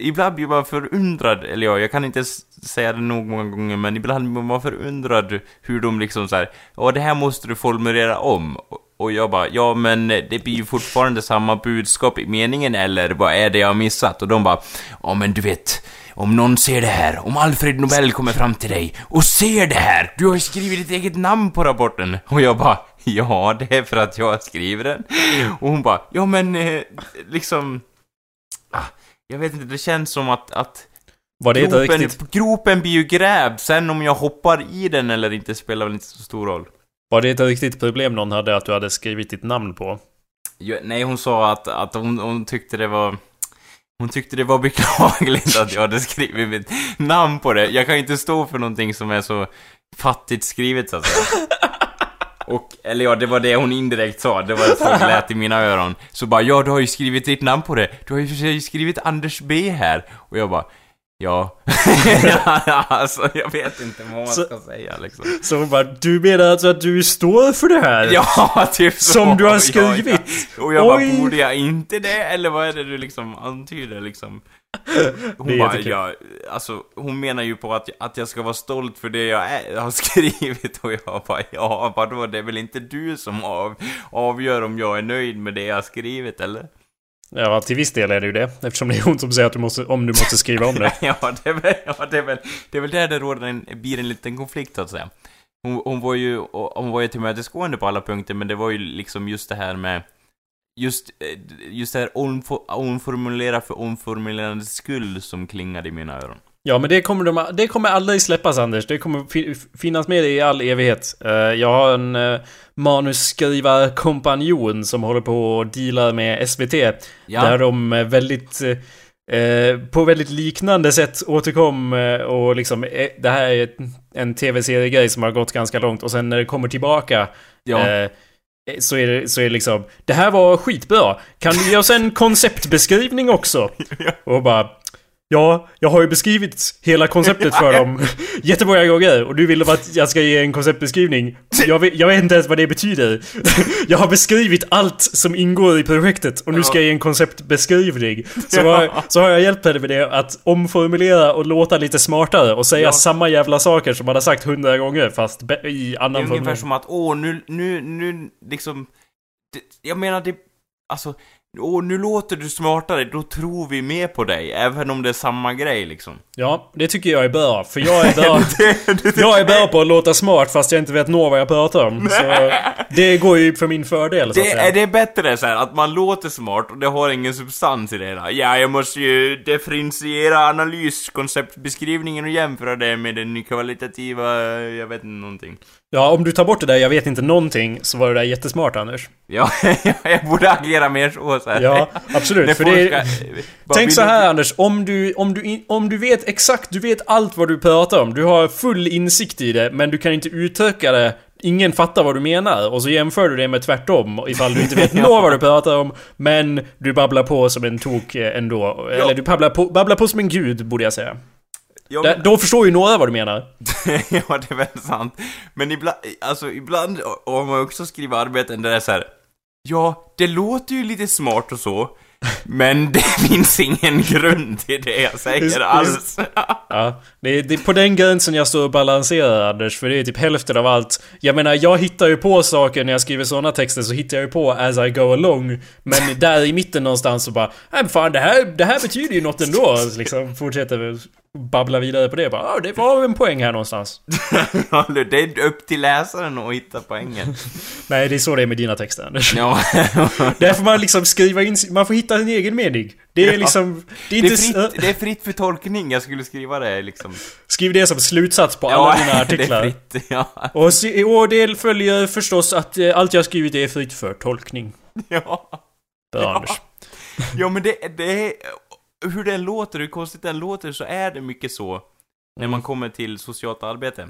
Speaker 2: Ibland blir man förundrad, eller ja, jag kan inte säga det nog många gånger, men ibland blir man förundrad hur de liksom så här. Ja, det här måste du formulera om. Och- Och jag bara, ja men det blir ju fortfarande samma budskap i meningen, eller vad är det jag har missat? Och de bara, ja men du vet, om någon ser det här, om Alfred Nobel kommer fram till dig och ser det här, du har ju skrivit ditt eget namn på rapporten. Och jag bara, ja det är för att jag har skrivit den. Och hon bara, ja men eh, liksom, ah, jag vet inte, det känns som att, att
Speaker 1: Var det
Speaker 2: gropen,
Speaker 1: riktigt...
Speaker 2: gropen blir ju grävd, sen om jag hoppar i den eller inte spelar väl inte så stor roll.
Speaker 1: Var det ett riktigt problem någon hade att du hade skrivit ditt namn på?
Speaker 2: Ja, nej, hon sa att, att hon, hon tyckte det var... Hon tyckte det var beklagligt att jag hade skrivit mitt namn på det. Jag kan ju inte stå för någonting som är så fattigt skrivet så att säga. Och, eller ja, det var det hon indirekt sa. Det var så det lät i mina öron. Så bara, ja, du har ju skrivit ditt namn på det. Du har ju för sig skrivit Anders B här. Och jag bara, ja. ja alltså, jag vet inte vad man
Speaker 1: Så-
Speaker 2: ska säga liksom.
Speaker 1: Så hon bara, du menar alltså att du står för det här?
Speaker 2: Ja, typ så.
Speaker 1: Som du har skrivit?
Speaker 2: ja. Och jag bara,
Speaker 1: Oj.
Speaker 2: borde jag inte det? Eller vad är det du liksom antyder liksom? Hon bara, ja, alltså hon menar ju på att, att jag ska vara stolt för det jag är, har skrivit och jag bara, ja vadå, det är väl inte du som av, avgör om jag är nöjd med det jag har skrivit eller?
Speaker 1: Ja, till viss del är det ju det. Eftersom det är hon som säger att du måste, om du måste skriva om det.
Speaker 2: ja, det är väl, ja, det är väl, det är väl där det råder en, blir en liten konflikt så att säga. Hon, hon var ju, hon var ju tillmötesgående på alla punkter, men det var ju liksom just det här med Just, eh, just det här omfor, omformulera för omformulerandets skull som klingade i mina öron.
Speaker 1: Ja, men det kommer, de, det kommer aldrig släppas Anders. Det kommer fi, finnas med i all evighet. Eh, jag har en uh, manusskrivarkompanjon som håller på och dealar med SVT.
Speaker 2: Ja.
Speaker 1: Där de eh, väldigt... eh, på väldigt liknande sätt återkom eh, och liksom... eh, det här är en tv-seriegrej som har gått ganska långt och sen när det kommer tillbaka...
Speaker 2: Ja.
Speaker 1: eh, så är, det, så är det liksom Det här var skitbra Kan du ge oss en konceptbeskrivning också? Och bara Ja, jag har ju beskrivit hela konceptet för dem jättemånga gånger och du vill att jag ska ge en konceptbeskrivning. Jag vet, jag vet inte ens vad det betyder. Jag har beskrivit allt som ingår i projektet och nu ska jag ge en konceptbeskrivning. Så, har, så har jag hjälpt henne med det att omformulera och låta lite smartare och säga
Speaker 2: Ja.
Speaker 1: samma jävla saker som man har sagt hundra gånger fast i
Speaker 2: Det är
Speaker 1: annan
Speaker 2: ungefär
Speaker 1: formulering.
Speaker 2: som att, åh, nu, nu, nu, liksom... Det, jag menar, det... Alltså, åh, nu låter du smartare, då tror vi mer på dig, även om det är samma grej liksom.
Speaker 1: Ja, det tycker jag är bra. För jag är bra...
Speaker 2: det, det,
Speaker 1: Jag är bra på att låta smart fast jag inte vet nå vad jag pratar om. Så det går ju för min fördel så att
Speaker 2: det,
Speaker 1: säga.
Speaker 2: är det bättre så här, att man låter smart och det har ingen substans i det hela? Ja, jag måste ju differentiera analyskonceptbeskrivningen och jämföra det med den kvalitativa, jag vet inte någonting.
Speaker 1: Ja, om du tar bort det där jag vet inte någonting så var det där jättesmart Anders.
Speaker 2: Ja, jag borde agera mer så. så här.
Speaker 1: Ja, absolut. För det är, tänk så här Anders, om du, om, du, om du vet exakt, du vet allt vad du pratar om. Du har full insikt i det, men du kan inte uttrycka det. Ingen fattar vad du menar. Och så jämför du det med tvärtom, ifall du inte vet nå vad du pratar om. Men du babblar på som en tok eh, ändå. Eller du babblar på, babblar på som en gud, borde jag säga.
Speaker 2: Ja,
Speaker 1: Där- Då förstår ju några vad du menar.
Speaker 2: ja, det är väl sant. Men ibland, alltså ibland har man också skrivit arbeten där det är så här. Ja, det låter ju lite smart och så. Men det finns ingen grund till det jag säger alls.
Speaker 1: Ja, det är, det är på den gränsen jag står och balanserar Anders, för det är typ hälften av allt. Jag menar, jag hittar ju på saker när jag skriver såna texter, så hittar jag ju på as I go along. Men där i mitten någonstans så bara, nej men fan det här, det här betyder ju något ändå. Liksom fortsätter babbla vidare på det. Bara, ja, det var en poäng här någonstans.
Speaker 2: Ja, det är upp till läsaren att hitta poängen.
Speaker 1: Nej, det är så det är med dina texter Anders.
Speaker 2: Ja,
Speaker 1: Där får man liksom skriva in, man får hitta sin egen mening. Det är
Speaker 2: Ja.
Speaker 1: liksom, det är
Speaker 2: det är, fritt, det är fritt för tolkning, jag skulle skriva det liksom.
Speaker 1: Skriv det som slutsats på alla dina artiklar.
Speaker 2: det är fritt, ja.
Speaker 1: Och, och det följer förstås att eh, allt jag skrivit är fritt för tolkning.
Speaker 2: Ja.
Speaker 1: Bra
Speaker 2: Ja.
Speaker 1: Anders.
Speaker 2: Ja men det, det är, hur den låter, hur konstigt den låter, så är det mycket så. När
Speaker 1: Mm.
Speaker 2: man kommer till socialt arbete.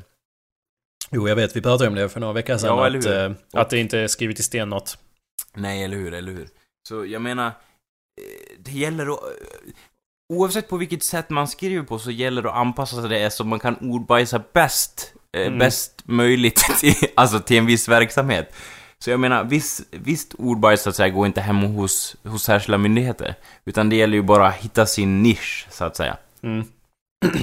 Speaker 1: Jo, jag vet. Vi pratade om det för några veckor sedan.
Speaker 2: Ja, eller
Speaker 1: att, eh, att det inte är skrivet i sten något.
Speaker 2: Nej, eller hur, eller hur. Så jag menar, eh, det gäller att... eh, Oavsett på vilket sätt man skriver på så gäller det att anpassa sig det så man kan ordbajsa bäst,
Speaker 1: Mm.
Speaker 2: bäst möjligt, till, alltså till en viss verksamhet. Så jag menar, viss, visst ordbajs så att säga går inte hem hos, hos särskilda myndigheter. Utan det gäller ju bara att hitta sin nisch, så att säga.
Speaker 1: Mm.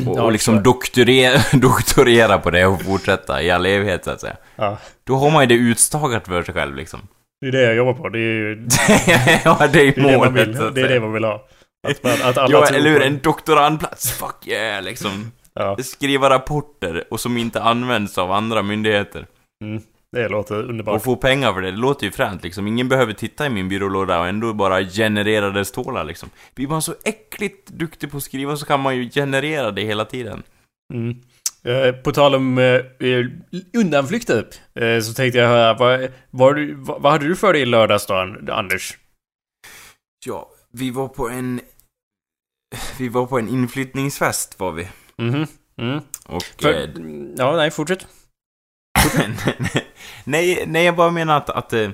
Speaker 2: Och,
Speaker 1: Ja,
Speaker 2: och liksom doktorera, doktorera på det och fortsätta i all evighet, så att säga.
Speaker 1: Ja,
Speaker 2: Då har man ju det utstakat för sig själv, liksom.
Speaker 1: det är det jag jobbar på. Det är ju
Speaker 2: ja, det är ju
Speaker 1: det,
Speaker 2: målet,
Speaker 1: vill, det, är det man vill ha. Att, man, att alla
Speaker 2: Ja, eller hur? En doktorandplats. Fuck yeah, liksom.
Speaker 1: Ja,
Speaker 2: Skriva rapporter och som inte används av andra myndigheter.
Speaker 1: mm, det låter
Speaker 2: Och
Speaker 1: underbart.
Speaker 2: få pengar för det. Det låter ju fränt liksom. Ingen behöver titta i min byrålåda och ändå bara generera det stålar liksom. Blir man så äckligt duktig på att skriva så kan man ju generera det hela tiden.
Speaker 1: Mm. Eh, På tal om eh, eh, undanflykter eh, så tänkte jag höra, vad, vad, du- vad, vad hade du för dig i lördags då, An- Anders?
Speaker 2: Ja, vi var på en... Vi var på en inflyttningsfest var vi.
Speaker 1: Mhm. Mm.
Speaker 2: Och...
Speaker 1: För,
Speaker 2: eh,
Speaker 1: ja, nej, fortsätt.
Speaker 2: nej, nej, jag bara menar att, att eh,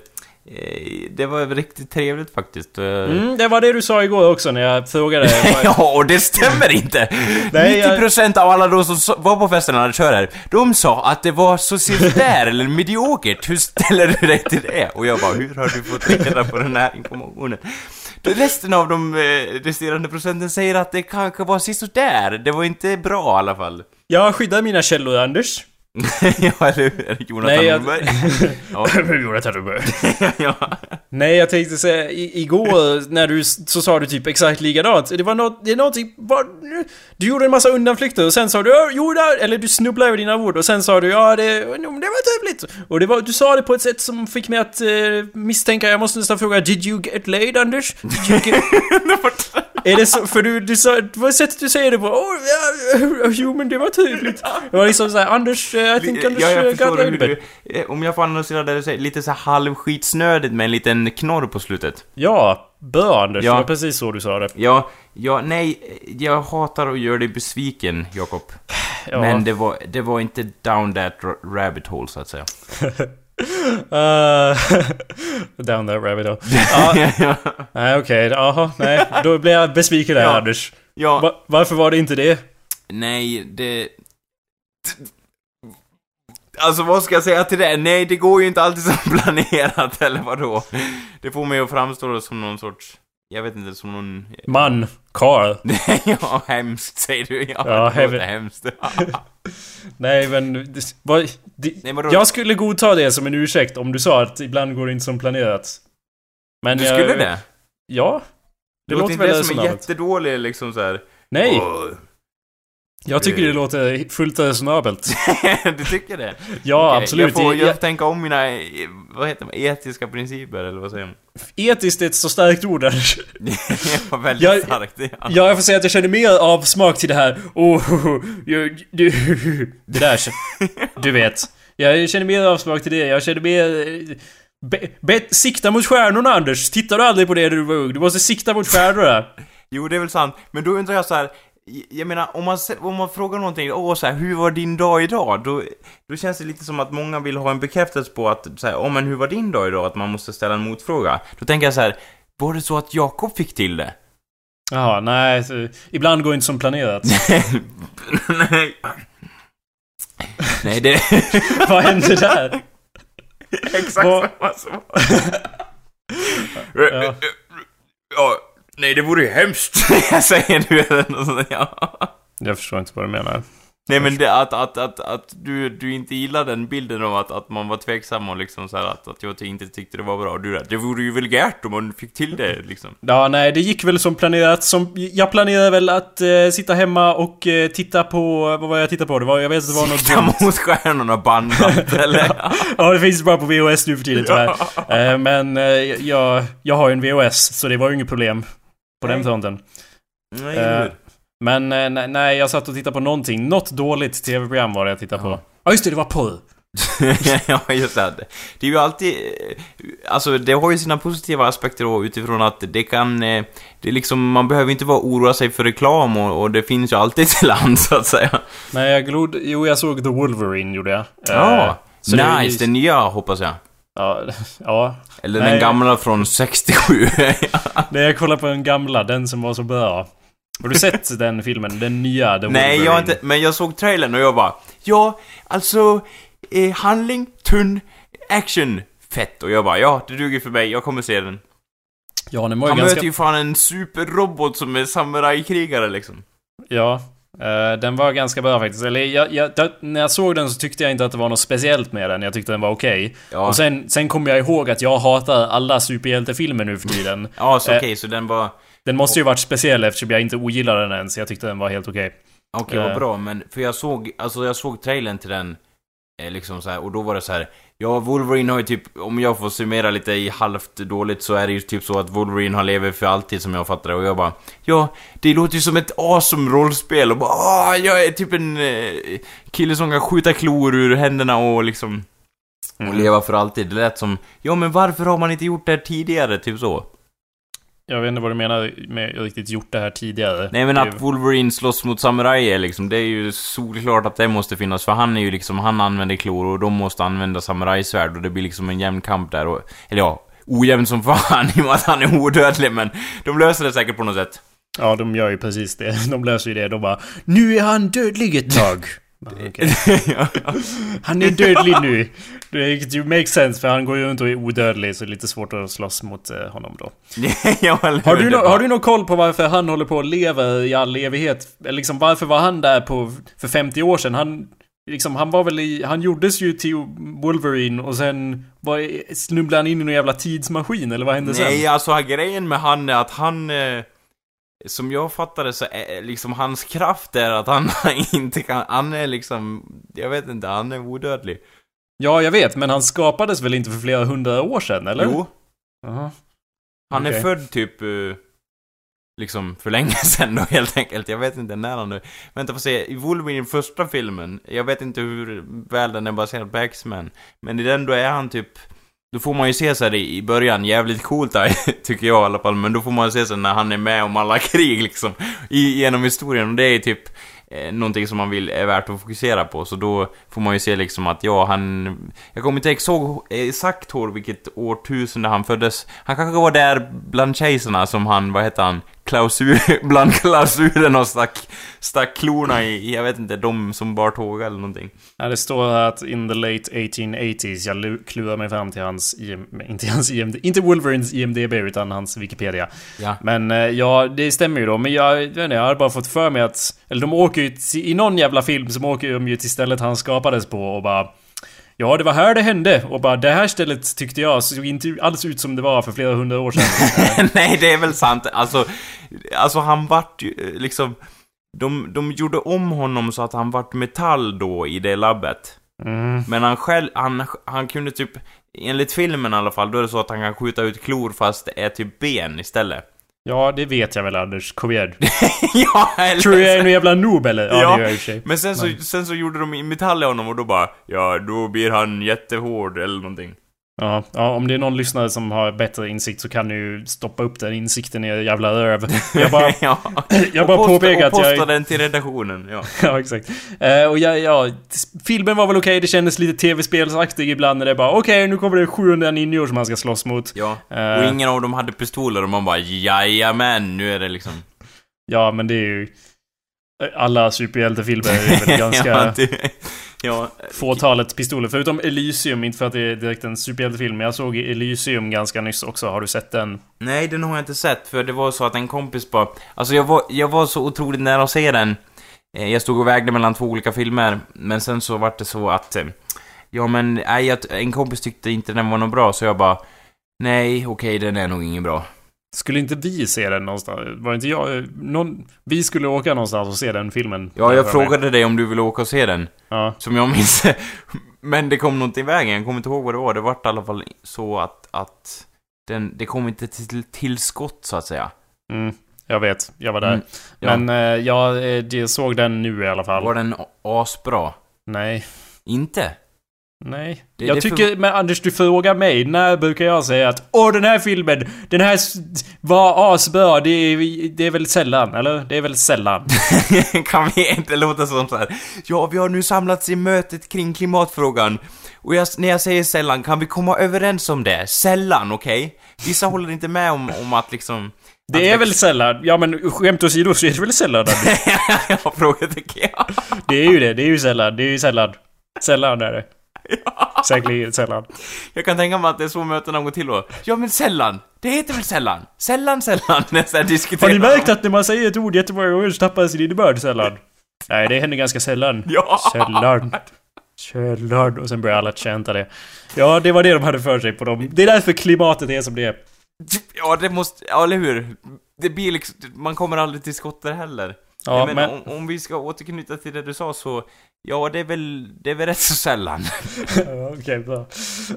Speaker 2: det var riktigt trevligt faktiskt. Eh,
Speaker 1: Mm, det var det du sa igår också när jag frågade.
Speaker 2: ja, och det stämmer inte!
Speaker 1: Nej, jag-
Speaker 2: 90% av alla de som var på festen när kör här, de sa att det var så där eller mediokert. Hur ställer du dig till det? Och jag bara, hur har du fått reda på den här informationen? Resten av de eh, resterande procenten säger att det kanske var där. Det var inte bra i alla fall.
Speaker 1: Jag skyddar mina källor, Anders.
Speaker 2: Ja, eller hur? Jonathan
Speaker 1: Nej, jag-
Speaker 2: Norberg. ja.
Speaker 1: Jonathan
Speaker 2: ja.
Speaker 1: Nej, jag tänkte säga, i, igår när du, så sa du typ exakt likadant. Det var något, det är någonting, var, du gjorde en massa undanflykter och sen sa du "Ja, jo, där, eller du snubblade över dina ord och sen sa du ja, det, det var trevligt. Och det var, du sa det på ett sätt som fick mig att eh, misstänka, jag måste nästan fråga, did you get laid Anders? Did you get... Är det så? För du, du sa, var sättet du säger det på. Åh, ja, jo men det var trevligt. Det var liksom såhär, Anders, eh, I think Anders
Speaker 2: ja, jag
Speaker 1: eh,
Speaker 2: förstår hur du, eh, Om jag får analysera det du säger, lite så här halvskitsnödigt med en liten knorr på slutet.
Speaker 1: Ja, bra Anders.
Speaker 2: Ja.
Speaker 1: Det var precis så du sa det.
Speaker 2: Ja, ja, nej, jag hatar att göra dig besviken, Jakob.
Speaker 1: Ja.
Speaker 2: Men det var, det var inte down that ra- rabbit hole, så att säga.
Speaker 1: Uh, down that rabbit hole. Ja, nej okej, jaha, nej. Då blir jag besviken där
Speaker 2: Ja.
Speaker 1: Anders.
Speaker 2: ja,
Speaker 1: Va, varför var det inte det?
Speaker 2: nej, det... Alltså vad ska jag säga till det? Nej, det går ju inte alltid som planerat, eller vadå? Det får mig att framstå som någon sorts... Jag vet inte, som någon...
Speaker 1: Man, Carl.
Speaker 2: ja, hemskt säger du. Ja,
Speaker 1: Ja,
Speaker 2: det låter hemskt.
Speaker 1: Nej men, vad, det,
Speaker 2: Nej, vadå?
Speaker 1: jag skulle godta det som en ursäkt om du sa att ibland går det inte som planerat. Men
Speaker 2: Du
Speaker 1: jag-
Speaker 2: skulle det?
Speaker 1: Ja. Det
Speaker 2: låter
Speaker 1: låter
Speaker 2: inte
Speaker 1: väl
Speaker 2: det som en jättedålig liksom så här.
Speaker 1: Nej,
Speaker 2: Åh.
Speaker 1: Jag tycker det låter fullt resonabelt.
Speaker 2: du tycker det?
Speaker 1: Ja,
Speaker 2: Okej,
Speaker 1: absolut.
Speaker 2: Jag får, jag tänka om mina, vad heter det, etiska principer, eller vad säger man?
Speaker 1: Etiskt är ett så starkt ord där.
Speaker 2: det var väldigt
Speaker 1: Jag-
Speaker 2: starkt. Ja.
Speaker 1: Ja, jag får säga att jag känner mer av smak till det här. Oh, jag, du, det där, du vet. Jag känner mer av smak till det. Jag känner mer Be, be, sikta mot stjärnorna Anders! Tittar du aldrig på det när du var ung? Du måste sikta mot stjärnorna!
Speaker 2: Jo, det är väl sant. Men då undrar jag så här. Jag menar, om man, om man frågar någonting, åh så här, hur var din dag idag? Då, då känns det lite som att många vill ha en bekräftelse på att, så här, åh men hur var din dag idag? Att man måste ställa en motfråga. Då tänker jag så här, var det så att Jakob fick till det?
Speaker 1: Jaha, nej. Så, ibland går det inte som planerat.
Speaker 2: Nej. Nej, det...
Speaker 1: Vad hände där?
Speaker 2: Exakt samma som...
Speaker 1: Ja.
Speaker 2: ja. Nej, det vore ju hemskt. jag säger sånt, ja.
Speaker 1: Jag förstår inte vad du menar.
Speaker 2: Nej men det, att, att, att, att du, du inte gillar den bilden av att, att man var tveksam och liksom så här att, att jag inte tyckte det var bra. Du, det vore ju vulgärt om man fick till det liksom.
Speaker 1: Ja, nej, det gick väl som planerat. Som, jag planerade väl att eh, sitta hemma och eh, titta på... Vad var jag tittade på? Det var, jag vet att det var något
Speaker 2: Sikta mot stjärnorna bandat eller?
Speaker 1: Ja, det finns bara på VHS nu för tiden tyvärr. Eh, men eh, jag, jag har ju en VHS, så det var ju inget problem på den
Speaker 2: Nej.
Speaker 1: fronten.
Speaker 2: Nej,
Speaker 1: Eh, Men eh, nej, nej, jag satt och tittade på någonting. Något dåligt tv-program var det jag tittade på. Ja, just det, det var porr.
Speaker 2: ja, just det. Det är ju alltid... eh, Alltså, det har ju sina positiva aspekter då utifrån att det kan... eh, Det är liksom, man behöver inte vara oroa sig för reklam och, och det finns ju alltid till land så att säga.
Speaker 1: Nej, jag glod... Jo, jag såg The Wolverine, gjorde jag. Eh,
Speaker 2: Ja,
Speaker 1: så det är ju-
Speaker 2: nice. Den nya hoppas jag.
Speaker 1: Ja, ja.
Speaker 2: Eller
Speaker 1: Nej.
Speaker 2: den gamla från 67.
Speaker 1: Nej, jag kollade på den gamla, den som var så bra. Har du sett den filmen? Den nya, The
Speaker 2: Nej, jag har inte, men jag såg trailern och jag bara Ja, alltså eh, handling, tunn, action, fett. Och jag bara ja, det duger för mig, jag kommer se den.
Speaker 1: Ja, den var ju
Speaker 2: Han
Speaker 1: ganska...
Speaker 2: möter ju fan en superrobot som är samurajkrigare liksom.
Speaker 1: Ja. Eh, den var ganska bra faktiskt. Eller jag, jag, när jag såg den så tyckte jag inte att det var något speciellt med den. Jag tyckte den var okej.
Speaker 2: Ja,
Speaker 1: Och sen, sen kom jag ihåg att jag hatar alla superhjältefilmer nu för tiden.
Speaker 2: ja så
Speaker 1: eh,
Speaker 2: okej, så den var...
Speaker 1: Den måste ju varit speciell eftersom jag inte ogillade den ens. Jag tyckte den var helt okej.
Speaker 2: Okej, vad
Speaker 1: eh.
Speaker 2: bra, men för jag såg, alltså jag såg trailern till den, liksom så här, och då var det så här. Ja, Wolverine har ju typ, om jag får summera lite i halvt dåligt så är det ju typ så att Wolverine har lever för alltid som jag fattar det och jag bara Ja, det låter ju som ett awesome rollspel och bara ah, jag är typ en eh, kille som kan skjuta klor ur händerna och liksom och
Speaker 1: Mm.
Speaker 2: leva för alltid. Det lät som, ja men varför har man inte gjort det här tidigare? Typ så.
Speaker 1: Jag vet inte vad du menar med riktigt gjort det här tidigare.
Speaker 2: Nej men att Wolverine slåss mot samurajer liksom, det är ju solklart att det måste finnas. För han är ju liksom, han använder klor och de måste använda samurajsvärd och det blir liksom en jämn kamp där och... Eller ja, ojämn som fan i och med att han är odödlig men de löser det säkert på något sätt.
Speaker 1: Ja, de gör ju precis det. De löser ju det. De bara Nu är han dödlig ett tag. Okej.
Speaker 2: ja.
Speaker 1: Han är dödlig nu. Det makes sense för han går ju runt och är odödlig så det är lite svårt att slåss mot eh, honom då. Har du, no har du någon koll på varför han håller på att leva i all evighet? Liksom varför var han där på, för 50 år sedan? Han, liksom, han var väl i, han gjordes ju till Wolverine och sen var, snubblade han in i någon jävla tidsmaskin eller vad hände
Speaker 2: Nej,
Speaker 1: sen?
Speaker 2: alltså grejen med han är att han... Eh, som jag fattade så är liksom hans kraft är att han inte kan... Han är liksom... Jag vet inte, han är odödlig.
Speaker 1: Ja, jag vet, men han skapades väl inte för flera hundra år sedan, eller?
Speaker 2: Jo,
Speaker 1: Jaha.
Speaker 2: Han är
Speaker 1: Okej.
Speaker 2: född typ... eh, liksom för länge sedan då helt enkelt. Jag vet inte när han nu... Vänta får se. I Wolverine första filmen, jag vet inte hur väl den är baserad på X-Men. Men i den då är han typ... Då får man ju se såhär i början, jävligt coolt där, tycker jag i alla fall. Men då får man se sen när han är med om alla krig liksom. I, genom historien. Och det är typ eh, någonting som man vill är värt att fokusera på. Så då får man ju se liksom att ja, han... Jag kommer inte exakt exakt vilket årtusende han föddes. Han kanske var där bland kejsarna som han, vad heter han? Klausul, bland klausulen och stack, stack klorna i, jag vet inte, de som bar tåga eller någonting.
Speaker 1: Ja, det står här att in the late 1880s, jag lu- klurar mig fram till hans, inte hans IMD, inte Wolverines IMDB utan hans Wikipedia.
Speaker 2: Ja.
Speaker 1: Men eh, ja, det stämmer ju då. Men jag, jag vet inte, jag hade bara fått för mig att... Eller de åker ju till, i någon jävla film som åker de ju till stället han skapades på och bara... Ja, det var här det hände. Och bara det här stället tyckte jag såg inte alls ut som det var för flera hundra år sedan.
Speaker 2: Nej, det är väl sant. Alltså, alltså han vart ju eh, liksom... De, de gjorde om honom så att han vart metall då i det labbet.
Speaker 1: Mm.
Speaker 2: Men han själv, han, han kunde typ... Enligt filmen i alla fall, då är det så att han kan skjuta ut klor fast det är typ ben istället.
Speaker 1: Ja, det vet jag väl Anders. Kom igen.
Speaker 2: ja, eller...
Speaker 1: Tror jag är en jävla noob eller? Ja,
Speaker 2: Ja,
Speaker 1: det gör jag i och för sig.
Speaker 2: Men sen så, sen så gjorde de metall i honom och då bara Ja, då blir han jättehård eller någonting.
Speaker 1: Ja, ja, om det är någon lyssnare som har bättre insikt så kan ju stoppa upp den insikten i jävla röv. Jag bara,
Speaker 2: ja.
Speaker 1: jag bara
Speaker 2: och posta,
Speaker 1: påpekar
Speaker 2: och
Speaker 1: att
Speaker 2: posta
Speaker 1: jag...
Speaker 2: den till redaktionen, ja.
Speaker 1: Ja, exakt. Eh, och jag, ja, filmen var väl okej, det kändes lite tv-spelsaktig ibland när det bara okej, nu kommer det 700 ninjor som man ska slåss mot.
Speaker 2: Ja.
Speaker 1: Eh.
Speaker 2: Och ingen av dem hade pistoler och man bara jajamän, nu är det liksom...
Speaker 1: Ja, men det är ju... Alla superhjältefilmer är väl ganska...
Speaker 2: ja, det, ja,
Speaker 1: Fåtalet pistoler, förutom Elysium, inte för att det är direkt en superhjältefilm, men jag såg Elysium ganska nyss också. Har du sett den?
Speaker 2: Nej, den har jag inte sett, för det var så att en kompis bara... Alltså jag var, jag var så otroligt nära att se den. Eh, Jag stod och vägde mellan två olika filmer, men sen så var det så att... eh, Ja men, nej, en kompis tyckte inte den var något bra, så jag bara... Nej, okej, den är nog ingen bra.
Speaker 1: Skulle inte vi se den någonstans? Var inte jag... Någon, vi skulle åka någonstans och se den filmen.
Speaker 2: Ja, jag frågade dig om du ville åka och se den,
Speaker 1: Ja.
Speaker 2: som jag minns. Men det kom någonting i vägen, jag kommer inte ihåg vad det var. Det vart i alla fall så att, att den, det kom inte till tillskott, så att säga.
Speaker 1: Mm, jag vet. Jag var där.
Speaker 2: Mm, ja.
Speaker 1: Men eh, jag, eh, jag såg den nu i alla fall.
Speaker 2: Var den asbra?
Speaker 1: Nej.
Speaker 2: Inte?
Speaker 1: Nej.
Speaker 2: Det-
Speaker 1: jag
Speaker 2: det
Speaker 1: tycker, men Anders du frågar mig, när brukar jag säga att Åh den här filmen, den här var asbra, det är, det är väl sällan, eller? Det är väl sällan.
Speaker 2: kan vi inte låta som så här? Ja, vi har nu samlats i mötet kring klimatfrågan. Och jag, när jag säger sällan, kan vi komma överens om det? Sällan, okej? Vissa håller inte med om, om att liksom...
Speaker 1: Det är väl sällan, ja men skämt åsido så är det väl sällan
Speaker 2: ja, frågetecken. Ja.
Speaker 1: Det är ju det, det är ju sällan, det är ju sällan. Sällan är det. Säkerligen sällan.
Speaker 2: Jag kan tänka mig att det är så mötena går till då. Ja, men sällan. Det heter väl sällan? Sällan, sällan. När här
Speaker 1: Har
Speaker 2: diskuterar
Speaker 1: ni märkt att när man säger ett ord jättemånga gånger så tappar det sin innebörd sällan? Nej, det händer ganska sällan.
Speaker 2: Ja!
Speaker 1: Sällan. Sällan. Och sen börjar alla chanta det. Ja, det var det de hade för sig på dem. Det är därför klimatet är som det är.
Speaker 2: Ja, det måste... Ja, eller hur? Det blir liksom... Man kommer aldrig till skott där heller.
Speaker 1: Ja,
Speaker 2: menar,
Speaker 1: men...
Speaker 2: om, om vi ska återknyta till det du sa så... Ja, det är väl... Det är väl rätt så sällan.
Speaker 1: Okej, bra.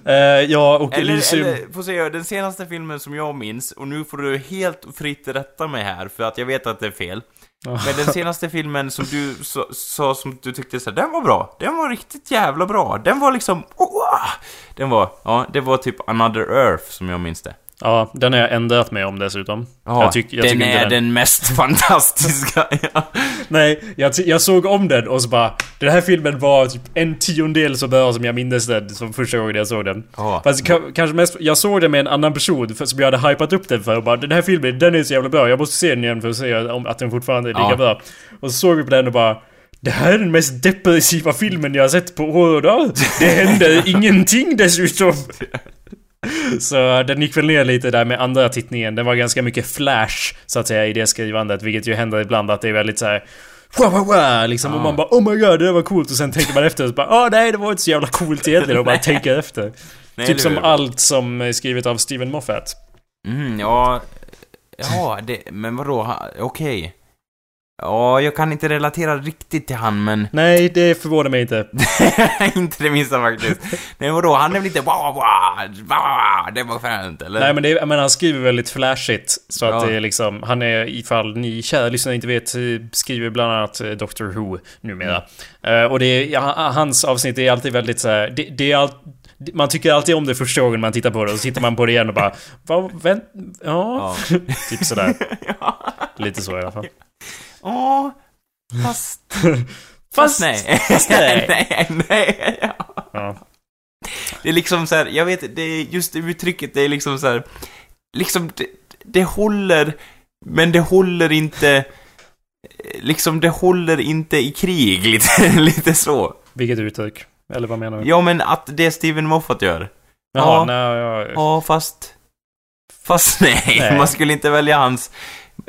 Speaker 1: Eh, ja, och
Speaker 2: Eller,
Speaker 1: Elysium...
Speaker 2: eller, får se, den senaste filmen som jag minns, och nu får du helt fritt rätta mig här, för att jag vet att det är fel. Men den senaste filmen som du sa som du tyckte så här, den var bra. Den var riktigt jävla bra. Den var liksom... Oh, den var... Ja, det var typ Another Earth, som jag minns det.
Speaker 1: Ja, den har jag ändrat mig om dessutom.
Speaker 2: Ja,
Speaker 1: jag tyck, jag
Speaker 2: den är den mest fantastiska. ja.
Speaker 1: Nej, jag, jag såg om den och så bara... Den här filmen var typ en tiondel så bra som jag mindes den som första gången jag såg den.
Speaker 2: Ja.
Speaker 1: Fast ka- kanske mest... Jag såg den med en annan person för, som jag hade hypat upp den för och bara Den här filmen, den är så jävla bra. Jag måste se den igen för att se om, att den fortfarande är lika
Speaker 2: Ja.
Speaker 1: bra. Och så såg vi på den och bara... Det här är den mest depressiva filmen jag har sett på år och dag. Det hände ingenting dessutom. Så den gick väl ner lite där med andra tittningen. Den var ganska mycket flash, så att säga, i det skrivandet. Vilket ju händer ibland att det är väldigt så här. Wow, wow, wow, liksom. Och
Speaker 2: Ja.
Speaker 1: man bara oh my god, det var coolt. Och sen tänker man efter och så bara ah nej, det var inte så jävla coolt egentligen. Och bara tänker efter.
Speaker 2: Nej,
Speaker 1: typ som allt som är skrivet av Steven Moffat.
Speaker 2: Mm, ja... Ja, det... Men vadå? Okej. Ja, jag kan inte relatera riktigt till han, men...
Speaker 1: Nej, det förvånar mig inte.
Speaker 2: inte det minsta faktiskt. Nej, vadå? Han är väl inte wow, wow, wow, det var fränt, eller?
Speaker 1: Nej men det men han skriver väldigt flashigt. Så att
Speaker 2: Ja.
Speaker 1: det är liksom, han är ifall ni kära lyssnare inte vet, eh, skriver bland annat eh, Doctor Who numera.
Speaker 2: Mm.
Speaker 1: Eh, och det är, hans avsnitt är alltid väldigt så här, det, det är allt, man tycker alltid om det första gången man tittar på det och så tittar man på det igen och bara Vad, vänt, ja.
Speaker 2: Ja.
Speaker 1: typ sådär.
Speaker 2: ja.
Speaker 1: Lite så i alla fall.
Speaker 2: Åh, fast...
Speaker 1: Fast,
Speaker 2: nej.
Speaker 1: fast nej.
Speaker 2: nej, nej. Ja.
Speaker 1: Ja.
Speaker 2: Det är liksom så här, jag vet, det är just det uttrycket, det är liksom så här, liksom, det, det håller, men det håller inte, liksom, det håller inte i krig, lite, lite så.
Speaker 1: Vilket uttryck? Eller vad menar du?
Speaker 2: Ja, men att det Steven Moffat gör.
Speaker 1: Jaha,
Speaker 2: ja.
Speaker 1: nej, ja,
Speaker 2: Ja, fast... Fast nej,
Speaker 1: Nej.
Speaker 2: man skulle inte välja hans...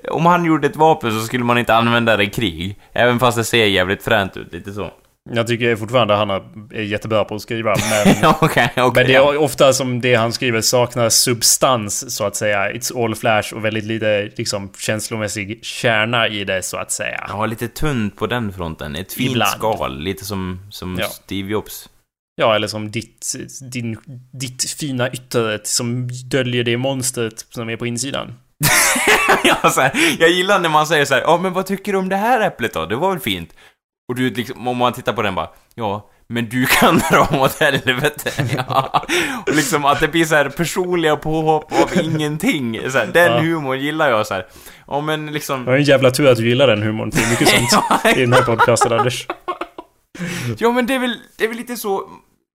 Speaker 2: Om han gjorde ett vapen så skulle man inte använda det i krig. Även fast det ser jävligt fränt ut, lite så.
Speaker 1: Jag tycker fortfarande han är jättebra på att skriva, men...
Speaker 2: Okej, okej.
Speaker 1: Men det är ofta som det han skriver saknar substans, så att säga. It's all flash och väldigt lite liksom, känslomässig kärna i det, så att säga.
Speaker 2: Ja, lite tunt på den fronten. Ett fint
Speaker 1: Ibland.
Speaker 2: skal, lite som, som
Speaker 1: Ja.
Speaker 2: Steve Jobs.
Speaker 1: Ja, eller som ditt, din, ditt fina yttre som döljer det monstret som är på insidan.
Speaker 2: ja, så här, jag gillar när man säger så här, ja men vad tycker du om det här äpplet då? Det var väl fint? Och du liksom, om man tittar på den bara, ja, men du kan dra åt helvete. Ja. Och liksom att det blir så här personliga påhopp av ingenting. Så här, den
Speaker 1: Ja.
Speaker 2: humorn gillar jag så här. Ja men liksom...
Speaker 1: Det var en jävla tur att du gillar den humorn. Det är mycket sånt
Speaker 2: Ja,
Speaker 1: i den här podcasten, Anders.
Speaker 2: Ja men det är väl, det är väl lite så,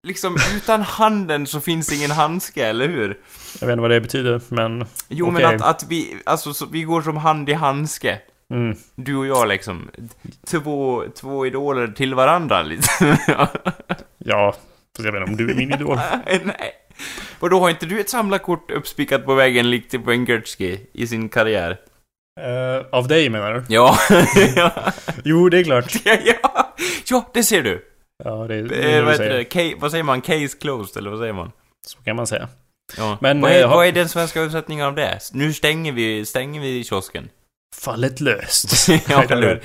Speaker 2: liksom utan handen så finns ingen handske, eller hur?
Speaker 1: Jag vet inte vad det betyder, men...
Speaker 2: Jo
Speaker 1: Okej.
Speaker 2: men att, att vi, alltså så, vi går som hand i handske.
Speaker 1: Mm.
Speaker 2: Du och jag liksom. Två, två idoler till varandra lite.
Speaker 1: Ja, fast jag vet inte om du är min idol.
Speaker 2: Nej. Och då har inte du ett samlarkort uppspikat på väggen likt Gretzky i sin karriär?
Speaker 1: Eh, av dig menar du?
Speaker 2: Ja. ja.
Speaker 1: Jo, det är klart.
Speaker 2: ja. Ja, det ser du.
Speaker 1: Ja, det, det
Speaker 2: Eh,
Speaker 1: är
Speaker 2: vad, det? Vad säger man? Case closed, eller vad säger man?
Speaker 1: Så kan man säga.
Speaker 2: Ja.
Speaker 1: Men,
Speaker 2: vad, är,
Speaker 1: eh,
Speaker 2: vad är den svenska översättningen av det? Nu stänger vi, stänger vi kiosken.
Speaker 1: Fallet löst.
Speaker 2: ja, eller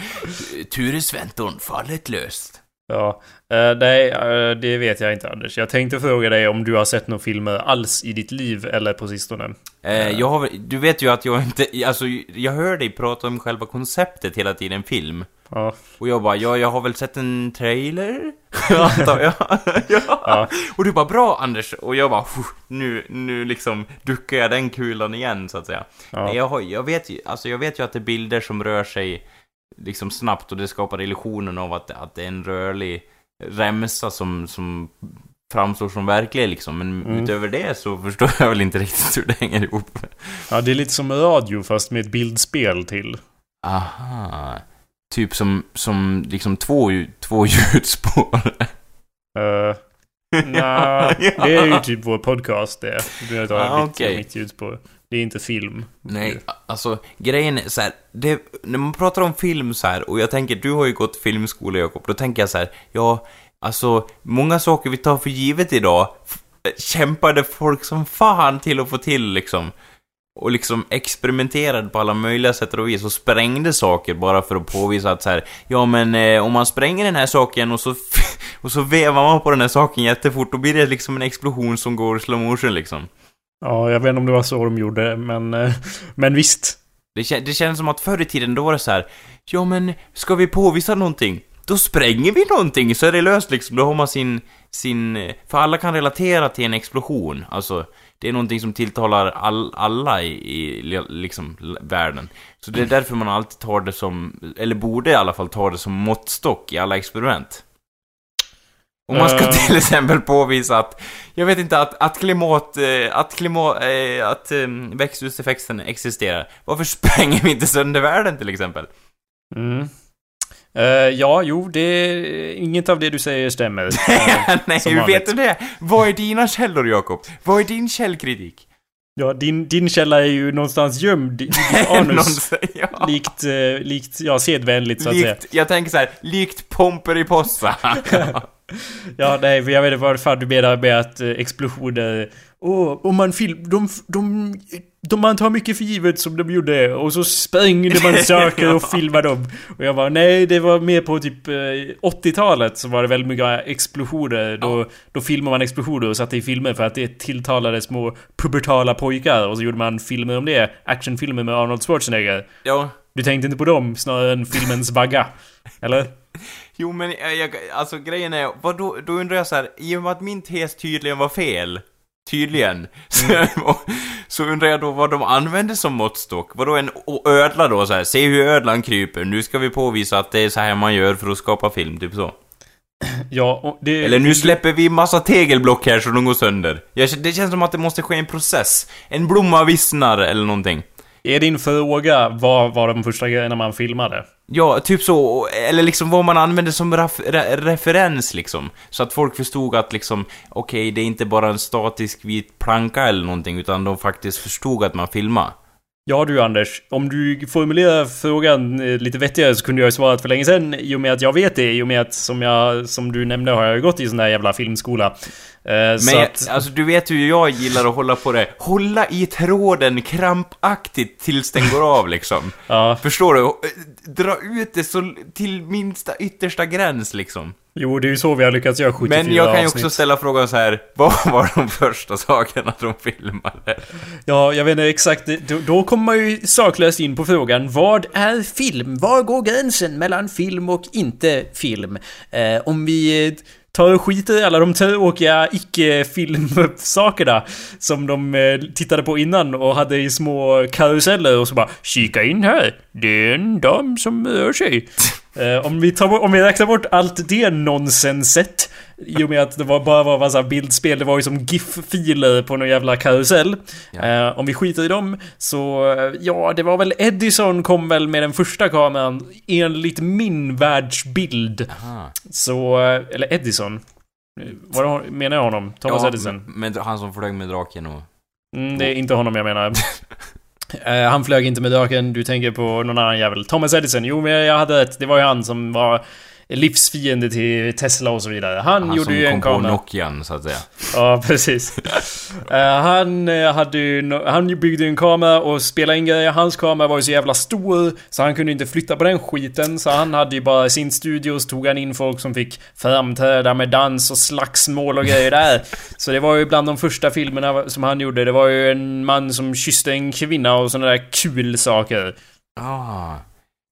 Speaker 2: hur? Ture Sventon, fallet löst.
Speaker 1: Ja, eh, nej, eh, det vet jag inte Anders. Jag tänkte fråga dig om du har sett några filmer alls i ditt liv eller på sistone.
Speaker 2: Eh, jag har, du vet ju att jag inte, alltså jag hör dig prata om själva konceptet hela tiden, film.
Speaker 1: Ja,
Speaker 2: Och jag bara, ja, jag har väl sett en trailer? Antar jag. ja.
Speaker 1: Ja.
Speaker 2: Och du bara, bra Anders! Och jag bara, "Fuh, nu, nu liksom duckar jag den kulan igen, så att säga.
Speaker 1: ja.
Speaker 2: Nej, Jag, har, jag, vet ju, alltså jag vet ju att det är bilder som rör sig liksom snabbt och det skapar illusionen av att, att det är en rörlig remsa som, som framstår som verklig liksom. Men
Speaker 1: Mm.
Speaker 2: utöver det så förstår jag väl inte riktigt hur det hänger ihop.
Speaker 1: ja, det är lite som radio fast med ett bildspel till.
Speaker 2: Aha. Typ som, som liksom två, två ljudspår.
Speaker 1: Uh, Nja, det är ju typ vår podcast det. Du vet,
Speaker 2: Ah, okej.
Speaker 1: mitt ljudspår. Det är inte film.
Speaker 2: Nej, alltså grejen är så här, det, när man pratar om film så här, och jag tänker, du har ju gått filmskola Jakob, då tänker jag så här, ja, alltså, många saker vi tar för givet idag, f- kämpade folk som fan till att få till liksom. Och liksom experimenterade på alla möjliga sätt och vis och sprängde saker bara för att påvisa att så här, ja men eh, om man spränger den här saken och så, och så vevar man på den här saken jättefort, då blir det liksom en explosion som går i slow motion liksom.
Speaker 1: Ja, jag vet inte om det var så de gjorde, men, eh, men visst.
Speaker 2: Det, kän- det känns som att förr i tiden då var det så här. Ja men, ska vi påvisa någonting? Då spränger vi någonting så är det löst liksom. Då har man sin, sin... För alla kan relatera till en explosion. Alltså, det är någonting som tilltalar all, alla i, i liksom världen. Så det är därför man alltid tar det som, eller borde i alla fall ta det som måttstock i alla experiment. Om man ska
Speaker 1: Eh.
Speaker 2: till exempel påvisa att, jag vet inte, att, att klimat, eh, att klimat, eh, att eh, växthuseffekten existerar. Varför spränger vi inte sönder världen till exempel?
Speaker 1: Mm. Eh, ja, jo, det... Inget av det du säger stämmer.
Speaker 2: Nej, hur vet du det? Vad är dina källor, Jakob? Vad är din källkritik?
Speaker 1: ja, din, din källa är ju någonstans gömd i ditt anus.
Speaker 2: säger, ja.
Speaker 1: likt, eh, likt, ja, sedvänligt så att säga.
Speaker 2: Likt, jag tänker så här, likt Pomperipossa.
Speaker 1: Ja, nej, för jag vet inte vad fan du menar med att eh, explosioner... Åh, om man film... De, de, de... Man tar mycket för givet som de gjorde och så sprängde man saker och filmade dem. Och jag bara, nej, det var mer på typ eh, 80-talet så var det väldigt mycket explosioner. Då, då filmade man explosioner och satte i filmer för att det tilltalade små pubertala pojkar. Och så gjorde man filmer om det. Actionfilmer med Arnold Schwarzenegger.
Speaker 2: ja.
Speaker 1: Du tänkte inte på dem snarare än filmens vagga? Eller?
Speaker 2: Jo men jag, alltså grejen är, vad då, då undrar jag så här, i och med att min tes tydligen var fel, tydligen, så, så undrar jag då vad de använde som måttstock. Vadå en ödla då så här, se hur ödlan kryper, nu ska vi påvisa att det är så här man gör för att skapa film, typ så.
Speaker 1: Ja, det...
Speaker 2: Eller nu släpper vi massa tegelblock här så de går sönder. Jag, det känns som att det måste ske en process. En blomma vissnar eller någonting.
Speaker 1: Är din fråga vad var de första grejerna man filmade?
Speaker 2: Ja, typ så. Eller liksom vad man använde som re- referens liksom. Så att folk förstod att liksom, okej, det är inte bara en statisk vit planka eller någonting, utan de faktiskt förstod att man filmar.
Speaker 1: Ja du Anders, om du formulerar frågan eh, lite vettigare så kunde jag ju svarat för länge sedan i och med att jag vet det, i och med att som jag, som du nämnde har jag gått i sån där jävla filmskola. Eh,
Speaker 2: Men
Speaker 1: så att,
Speaker 2: alltså du vet hur jag gillar att hålla på det. Hålla i tråden krampaktigt tills den går av liksom.
Speaker 1: ja,
Speaker 2: Förstår du? Dra ut det så till minsta yttersta gräns liksom.
Speaker 1: Jo det är ju så vi har lyckats göra 74
Speaker 2: Men jag kan ju
Speaker 1: avsnitt.
Speaker 2: också ställa frågan så här. vad var de första sakerna de filmade?
Speaker 1: Ja, jag vet inte exakt. Då, då kommer man ju saklöst in på frågan Vad är film? Var går gränsen mellan film och inte film? Eh, om vi tar och skiter i alla de tråkiga icke-filmsakerna som de eh, tittade på innan och hade i små karuseller och så bara Kika in här, det är en dam som rör sig. Eh, om, vi tar, om vi räknar bort allt det nonsenset i och med att det var bara var massa bildspel, det var ju som GIF-filer på någon jävla karusell.
Speaker 2: Ja.
Speaker 1: Eh, om vi skiter i dem så, eh, ja det var väl Edison kom väl med den första kameran enligt min världsbild.
Speaker 2: Aha.
Speaker 1: Så, eh, eller Edison. Vad menar jag honom? Thomas
Speaker 2: ja,
Speaker 1: Edison?
Speaker 2: Men, han som flög med draken och...
Speaker 1: Mm, det är inte honom jag menar. Han flög inte med draken, du tänker på någon annan jävel. Thomas Edison, jo men jag hade rätt. Det var ju han som var livsfiende till Tesla och så vidare. Han,
Speaker 2: Han
Speaker 1: gjorde
Speaker 2: som
Speaker 1: ju en
Speaker 2: kom på
Speaker 1: kamera.
Speaker 2: Nokian, så att säga.
Speaker 1: Ja, precis. Eh, han eh, hade ju, han byggde ju en kamera och spelade in grejer. Hans kamera var ju så jävla stor så han kunde inte flytta på den skiten. Så han hade ju bara sin studio så tog han in folk som fick framträda med dans och slagsmål och grejer där. Så det var ju bland de första filmerna som han gjorde. Det var ju en man som kysste en kvinna och sådana där kul saker.
Speaker 2: Ah,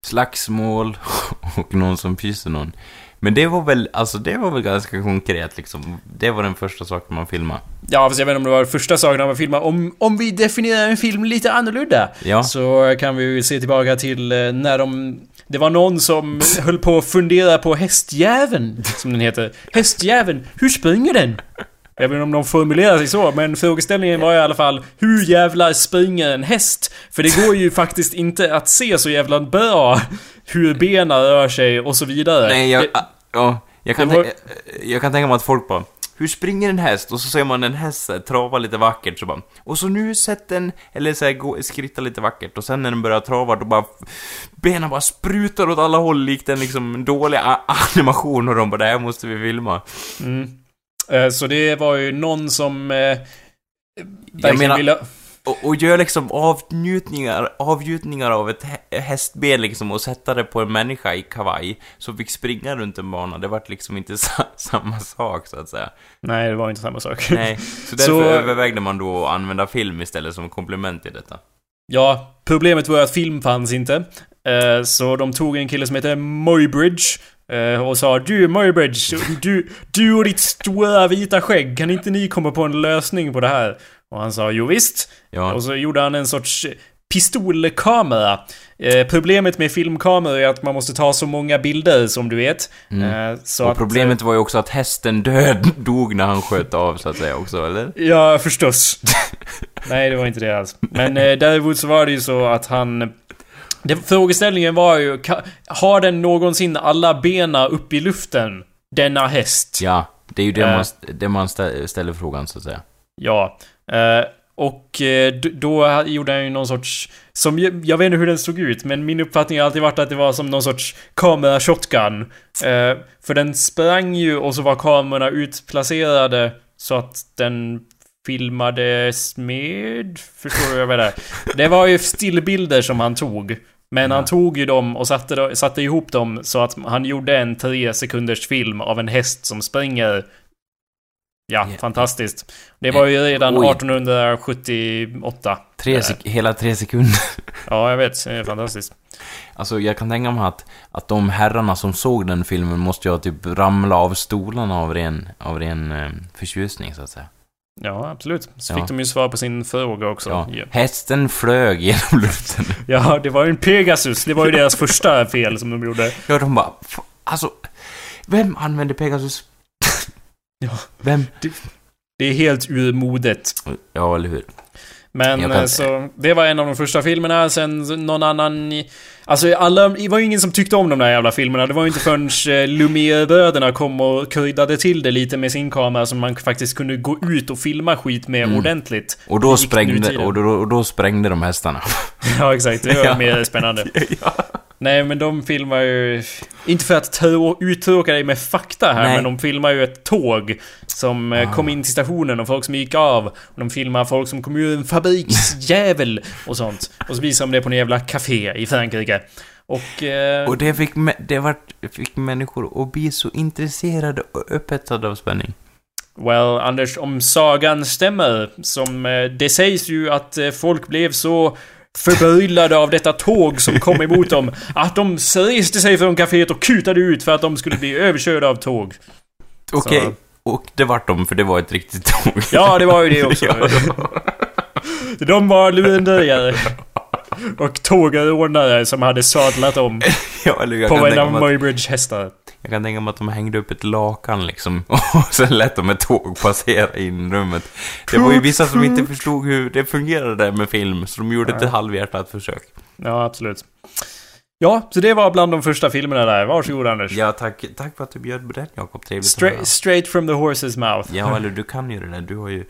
Speaker 2: slagsmål och någon som kysser någon. Men det var väl, alltså det var väl ganska konkret liksom. Det var den första saken man filmade.
Speaker 1: Ja, fast jag vet inte om det var första saken han var filmad. Om, om vi definierar en film lite annorlunda.
Speaker 2: Ja.
Speaker 1: Så kan vi ju se tillbaka till eh, när de... Det var någon som höll på att fundera på hästjäveln, som den heter. Hästjäveln, hur springer den? Jag vet inte om de formulerar sig så, men frågeställningen var i alla fall Hur jävlar springer en häst? För det går ju faktiskt inte att se så jävla bra hur benen rör sig och så vidare.
Speaker 2: Nej, jag, ja, jag kan,
Speaker 1: var-
Speaker 2: tänka, jag kan tänka mig att folk bara hur springer en häst? Och så ser man en häst trava lite vackert så bara Och så nu sätt den, eller så här, gå, skritta lite vackert och sen när den börjar trava då bara Benen bara sprutar åt alla håll likt en liksom dålig animation och de bara det här måste vi filma
Speaker 1: Mm. Eh, Så det var ju någon som... Eh, verkligen
Speaker 2: menar-
Speaker 1: ville...
Speaker 2: och, och gör liksom avnjutningar, avgjutningar av ett hä- hästben liksom och sätta det på en människa i kavaj som fick springa runt en bana. Det vart liksom inte sa, samma sak så att säga.
Speaker 1: Nej, det var inte samma sak.
Speaker 2: Nej, så därför
Speaker 1: Så-
Speaker 2: övervägde man då att använda film istället som komplement till detta.
Speaker 1: Ja, problemet var att film fanns inte. Eh, Så de tog en kille som heter Muybridge eh, och sa Du Muybridge, du, du och ditt stora vita skägg, kan inte ni komma på en lösning på det här? Och han sa jo visst.
Speaker 2: Ja,
Speaker 1: Och så gjorde han en sorts pistolkamera. Eh, problemet med filmkameror är att man måste ta så många bilder som du vet.
Speaker 2: Mm.
Speaker 1: Eh, så
Speaker 2: och
Speaker 1: att,
Speaker 2: problemet var ju också att hästen död dog när han sköt av så att säga också, eller?
Speaker 1: Ja, förstås. Nej, det var inte det alls. Men eh, däremot så var det ju så att han... Det, frågeställningen var ju, har den någonsin alla bena upp i luften? Denna häst?
Speaker 2: Ja, det är ju det,
Speaker 1: Eh.
Speaker 2: man, det man stä- ställer frågan så att säga.
Speaker 1: Ja. Eh, och eh, då gjorde han ju någon sorts... Som, jag jag vet inte hur den såg ut, men min uppfattning har alltid varit att det var som någon sorts kamera-shotgun. Eh, för den sprang ju och så var kamerorna utplacerade så att den filmades med... Förstår du vad jag menar? Det var ju stillbilder som han tog. Men han
Speaker 2: Ja.
Speaker 1: tog ju dem och satte, satte ihop dem så att han gjorde en tre sekunders film av en häst som springer. Ja,
Speaker 2: Ja.
Speaker 1: fantastiskt. Det var ju redan
Speaker 2: Oj.
Speaker 1: 1878.
Speaker 2: Tre
Speaker 1: Eh,
Speaker 2: sek- hela tre sekunder.
Speaker 1: Ja, jag vet. Det är fantastiskt.
Speaker 2: Alltså jag kan tänka mig att, att de herrarna som såg den filmen måste ju ha typ ramla av stolarna av ren, av ren eh, förtjusning så att säga.
Speaker 1: Ja, absolut. Så
Speaker 2: Ja.
Speaker 1: fick de ju svar på sin fråga också.
Speaker 2: Ja.
Speaker 1: Ja.
Speaker 2: Hästen flög genom luften.
Speaker 1: ja, det var ju en Pegasus. Det var ju deras första fel som de gjorde.
Speaker 2: Ja, de bara, "F- alltså, vem använde Pegasus?
Speaker 1: Ja.
Speaker 2: Vem?
Speaker 1: Det är helt ur modet.
Speaker 2: Ja, eller hur?
Speaker 1: Men eh, så, det var en av de första filmerna, sen någon annan... Alltså alla, det var ju ingen som tyckte om de där jävla filmerna. Det var ju inte förrän eh, Lumière-bröderna kom och kryddade till det lite med sin kamera som man faktiskt kunde gå ut och filma skit med
Speaker 2: Mm.
Speaker 1: ordentligt.
Speaker 2: Och då sprängde, och då, och då sprängde de hästarna.
Speaker 1: Ja, exakt. Det var
Speaker 2: Ja.
Speaker 1: mer spännande.
Speaker 2: ja.
Speaker 1: Nej, men de filmar ju... Inte för att trå- uttråka dig med fakta här,
Speaker 2: Nej.
Speaker 1: men de filmar ju ett tåg som eh,
Speaker 2: Ah.
Speaker 1: kom in till stationen och folk som gick av. Och de filmar folk som kom ur en fabriksjävel och sånt. Och så visar de det på en jävla café i Frankrike. Och... Eh,
Speaker 2: Och det fick, det var, fick människor att bli så intresserade och upphetsade av spänning.
Speaker 1: Well, Anders, om sagan stämmer, som... Eh, det sägs ju att eh, folk blev så förbryllade av detta tåg som kom emot dem att de reste sig från kaféet och kutade ut för att de skulle bli överkörda av tåg.
Speaker 2: Okej,
Speaker 1: Så-
Speaker 2: och det vart de, för det var ett riktigt tåg.
Speaker 1: Ja, det var ju det också.
Speaker 2: Ja,
Speaker 1: De var lurendrejare. Och tågordnare som hade sadlat om
Speaker 2: ja,
Speaker 1: på en av Muybridge hästar.
Speaker 2: Jag kan tänka mig att de hängde upp ett lakan liksom, och sen lät de ett tåg passera in i rummet. Det var ju vissa som inte förstod hur det fungerade där med film, så de gjorde ett
Speaker 1: Ja.
Speaker 2: halvhjärtat försök.
Speaker 1: Ja, absolut. Ja, så det var bland de första filmerna där. Varsågod Anders.
Speaker 2: Ja, tack, tack för att du bjöd på den, Jakob. Trevligt.
Speaker 1: Straight, straight from the horse's mouth.
Speaker 2: Ja, eller du kan ju det där. Du har ju,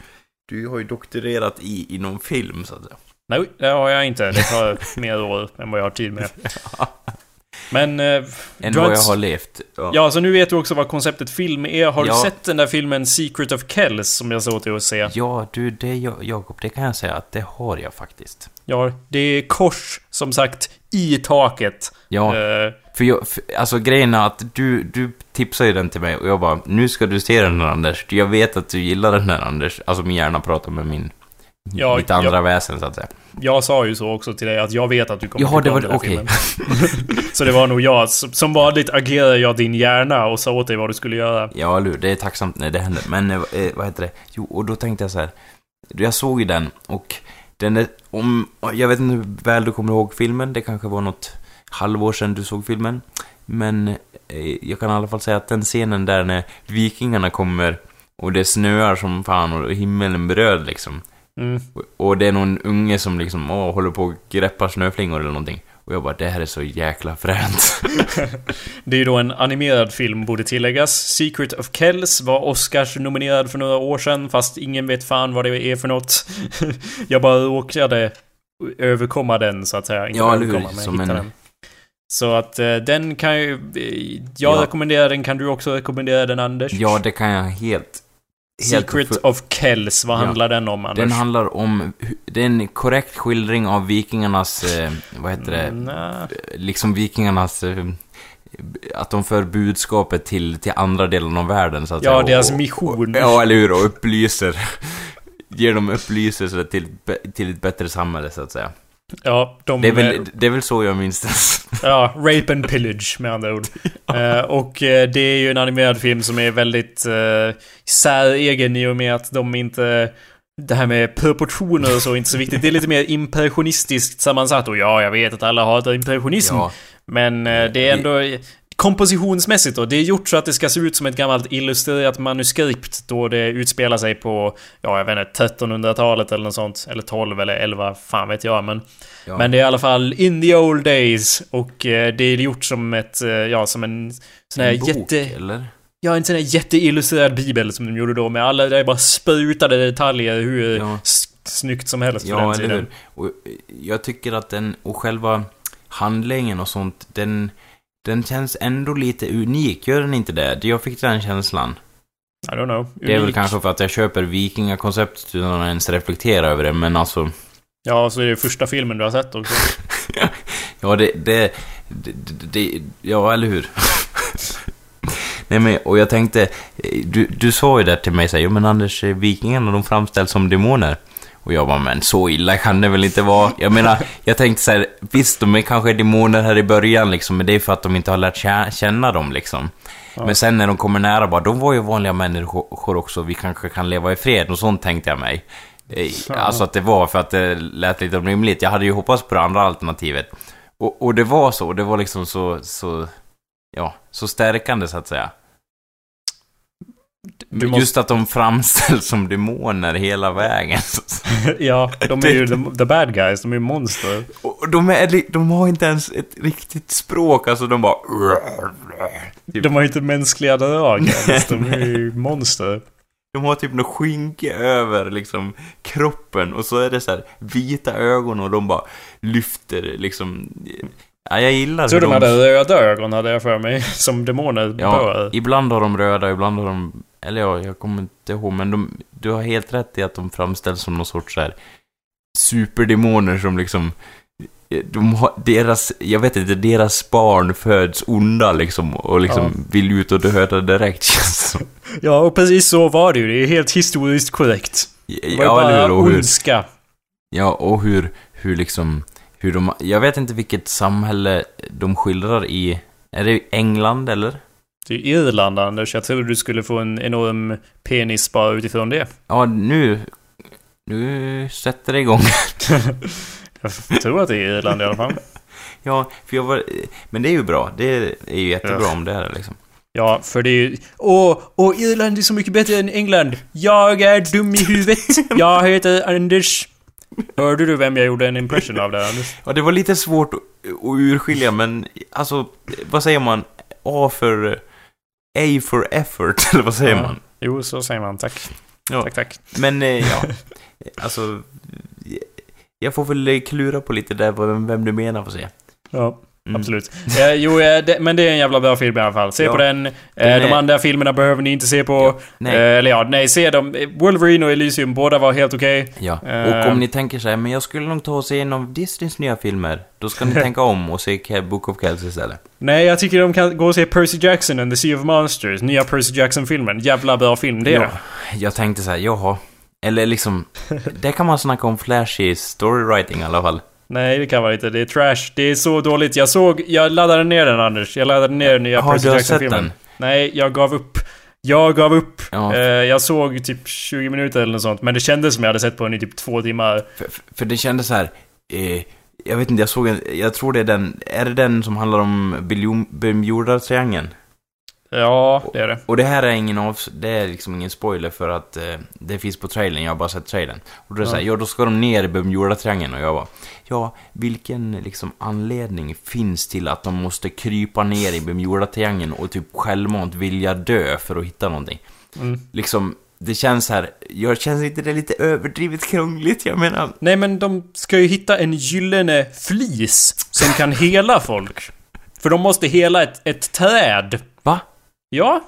Speaker 2: du har ju doktorerat i, i någon film, så att säga.
Speaker 1: Nej, det har jag inte. Det tar mer år än vad jag har tid med. Men... Eh,
Speaker 2: Än vad jag har levt. Ja.
Speaker 1: Ja, så nu vet du också vad konceptet film är. Har
Speaker 2: Ja.
Speaker 1: du sett den där filmen Secret of Kells som jag såg till att se?
Speaker 2: Ja, du, det, Ja- Jakob, det kan jag säga att det har jag faktiskt.
Speaker 1: Ja, det är kors, som sagt, i taket.
Speaker 2: Ja,
Speaker 1: Eh,
Speaker 2: för jag, för, alltså grejen är att du, du tipsade ju den till mig och jag bara, nu ska du se den här Anders. Jag vet att du gillar den här Anders. Alltså min hjärna pratar med min,
Speaker 1: Ja,
Speaker 2: mitt andra
Speaker 1: ja.
Speaker 2: väsen så att säga.
Speaker 1: jag sa ju så också till dig att jag vet att du kommer
Speaker 2: Jaha,
Speaker 1: tycka
Speaker 2: det
Speaker 1: om den här
Speaker 2: okej.
Speaker 1: filmen. Så det var nog jag. Som vanligt agerade jag din hjärna och sa åt dig vad du skulle göra.
Speaker 2: Ja, eller? Det är tacksamt när det händer. Men eh, eh, vad heter det? Jo, och då tänkte jag så här. Jag såg ju den och den är, om, jag vet inte hur väl du kommer ihåg filmen. Det kanske var något halvår sedan du såg filmen. Men eh, jag kan i alla fall säga att den scenen där när vikingarna kommer och det snöar som fan och himmelen beröd liksom.
Speaker 1: Mm.
Speaker 2: Och- det är någon unge som liksom, åh, håller på och greppar snöflingor eller någonting. Och jag bara, det här är så jäkla fränt.
Speaker 1: Det är ju då en animerad film, borde tilläggas. Secret of Kells var Oscars-nominerad för några år sedan, fast ingen vet fan vad det är för något. jag bara råkade överkomma den, så att säga. Inte
Speaker 2: Ja, eller hur? Som en-
Speaker 1: den. Så att eh, den kan ju... eh, Jag
Speaker 2: Ja.
Speaker 1: rekommenderar den, kan du också rekommendera den Anders?
Speaker 2: ja, det kan jag helt...
Speaker 1: Secret
Speaker 2: för-
Speaker 1: of Kells, vad
Speaker 2: Ja.
Speaker 1: handlar den om Anders?
Speaker 2: Den handlar om, det är en korrekt skildring av vikingarnas, eh, vad heter det,
Speaker 1: Mm, nä.
Speaker 2: liksom vikingarnas, eh, att de för budskapet till, till andra delar av världen så att
Speaker 1: Ja,
Speaker 2: säga.
Speaker 1: deras
Speaker 2: Och-
Speaker 1: mission.
Speaker 2: Och, ja, eller hur, och upplyser. Ger dem upplyselse till, till ett bättre samhälle så att säga.
Speaker 1: Ja, de...
Speaker 2: Det är
Speaker 1: eh,
Speaker 2: väl, det är väl så jag minns det.
Speaker 1: Ja, Rape and Pillage med andra ord. Eh, och eh, det är ju en animerad film som är väldigt uh, säregen i och med att de inte... Det här med proportioner och så är inte så viktigt. Det är lite mer impressionistiskt sammansatt. Och ja, jag vet att alla hatar impressionism.
Speaker 2: Ja,
Speaker 1: Men eh, det är ändå... Kompositionsmässigt då, det är gjort så att det ska se ut som ett gammalt illustrerat manuskript då det utspelar sig på, ja jag vet inte, 1300-talet eller något sånt. Eller 12 eller 11, fan vet jag men.
Speaker 2: ja.
Speaker 1: Men det är i alla fall in the old days och eh, det är gjort som ett, eh, ja som en sån här
Speaker 2: En bok,
Speaker 1: jätte...
Speaker 2: eller?
Speaker 1: Ja, en sån här jätteillustrerad bibel som de gjorde då med alla där bara sprutade detaljer hur
Speaker 2: Ja.
Speaker 1: snyggt som helst
Speaker 2: Ja,
Speaker 1: den
Speaker 2: eller
Speaker 1: tiden.
Speaker 2: hur? Och eh, jag tycker att den, och själva handlingen och sånt, den, den känns ändå lite unik, gör den inte det? Jag fick den känslan.
Speaker 1: I don't know.
Speaker 2: Det är väl
Speaker 1: Unik.
Speaker 2: kanske för att jag köper vikingakonceptet utan att ens reflektera över det, men alltså...
Speaker 1: Ja, så är det första filmen du har sett också.
Speaker 2: Ja, det... det, det, det, det ja, eller hur? Nej men, och jag tänkte, eh, du, du sa ju där till mig såhär, jo men Anders, eh, vikingarna de framställs som demoner. Och jag bara, men så illa kan det väl inte vara? Jag menar, jag tänkte så här, visst de är kanske demoner här i början liksom, men det är för att de inte har lärt kä- känna dem liksom.
Speaker 1: Ja.
Speaker 2: Men sen när de kommer nära bara, de var ju vanliga människor också, vi kanske kan leva i fred, och sånt tänkte jag mig. Eh. Alltså att det var för att det lät lite rimligt. Jag hade ju hoppats på det andra alternativet. Och, och det var så, det var liksom så, så, ja, så stärkande så att säga. Men
Speaker 1: måste-
Speaker 2: Just att de framställs som demoner hela vägen.
Speaker 1: ja, de är ju the, the bad guys, de är ju monster.
Speaker 2: Och de, är, de har inte ens ett riktigt språk, alltså de bara... Typ.
Speaker 1: De har ju inte mänskliga drag ens, de är ju monster.
Speaker 2: De har typ något skynke över liksom kroppen och så är det så här vita ögon och de bara lyfter liksom... Ja, jag gillar
Speaker 1: Jag tror de hade röda ögon hade jag för mig, som demoner
Speaker 2: Ja,
Speaker 1: bör.
Speaker 2: ibland har de röda, ibland har de... Eller ja, jag kommer inte ihåg, men de, du har helt rätt i att de framställs som någon sorts så här superdemoner som liksom... De har, deras, jag vet inte, deras barn föds onda liksom och liksom vill ut och döda direkt känns som.
Speaker 1: Ja, och precis så var det ju. Det är helt historiskt korrekt. Det var
Speaker 2: Ja, eller
Speaker 1: bara
Speaker 2: hur? Och hur,
Speaker 1: ondska.
Speaker 2: ja, och hur, hur liksom... Hur de, jag vet inte vilket samhälle de skildrar i... Är det England eller?
Speaker 1: Är Irland, Anders. Jag trodde du skulle få en enorm penis bara utifrån det.
Speaker 2: Ja, nu... Nu sätter det igång.
Speaker 1: Jag tror att det är Irland i alla fall.
Speaker 2: Ja, för jag var... Men det är ju bra. Det är ju jättebra
Speaker 1: Ja.
Speaker 2: om det är liksom.
Speaker 1: Ja, för det är ju... Åh, åh, Irland är så mycket bättre än England. Jag är dum i huvudet. Jag heter Anders. Hörde du vem jag gjorde en impression av där, Anders?
Speaker 2: Ja, det var lite svårt att urskilja, men alltså, vad säger man? A för... A for effort, eller vad säger
Speaker 1: Ja.
Speaker 2: man?
Speaker 1: Jo, så säger man. Tack.
Speaker 2: Ja.
Speaker 1: Tack, tack.
Speaker 2: Men, eh, ja. Alltså... Jag får väl klura på lite där vem, vem du menar, får se.
Speaker 1: Ja,
Speaker 2: Mm.
Speaker 1: absolut. Eh, jo, eh, det, men det är en jävla bra film i alla fall. Se
Speaker 2: Ja.
Speaker 1: på den. Eh,
Speaker 2: Den
Speaker 1: De andra filmerna behöver ni inte se på.
Speaker 2: Nej.
Speaker 1: Eh, eller ja, nej, se dem. Wolverine och Elysium, båda var helt okej.
Speaker 2: Ja,
Speaker 1: Eh.
Speaker 2: och om ni tänker så här, men jag skulle nog ta och se en av Disneys nya filmer, då ska ni tänka om och se Book of Kells istället.
Speaker 1: Nej, jag tycker de kan gå och se Percy Jackson and the Sea of Monsters. Nya Percy Jackson-filmen. Jävla bra film det är
Speaker 2: ja, jag tänkte så här, jaha. Eller liksom, det kan man snacka om flashy storywriting i alla fall.
Speaker 1: Nej, det kan vara inte. Det är trash. Det är så dåligt. Jag såg... Jag laddade ner den, Anders. Jag laddade ner den nya
Speaker 2: Har
Speaker 1: Percy Jackson-filmen.
Speaker 2: den?
Speaker 1: Nej, jag gav upp. Jag gav upp.
Speaker 2: Ja.
Speaker 1: Eh, jag såg typ 20 minuter eller något sånt. Men det kändes som jag hade sett på den i typ två timmar.
Speaker 2: För, för- det kändes så här, eh, jag vet inte, jag såg en, jag tror det är den, är det den som handlar om Bermu- Bermuda-triangeln?
Speaker 1: Ja, det är det.
Speaker 2: Och det här är ingen av, det är liksom ingen spoiler för att eh, det finns på trailern, jag har bara sett trailern. Och då är det
Speaker 1: Ja.
Speaker 2: såhär, ja då ska de ner i Bermuda-triangeln och jag bara, ja, vilken liksom anledning finns till att de måste krypa ner i Bermuda-triangeln och typ självmant vilja dö för att hitta någonting?
Speaker 1: Mm.
Speaker 2: Liksom, det känns här, jag känns inte det lite överdrivet krångligt? Jag menar,
Speaker 1: Nej, men de ska ju hitta en gyllene flis som kan hela folk. För de måste hela ett, ett träd.
Speaker 2: va?
Speaker 1: Ja,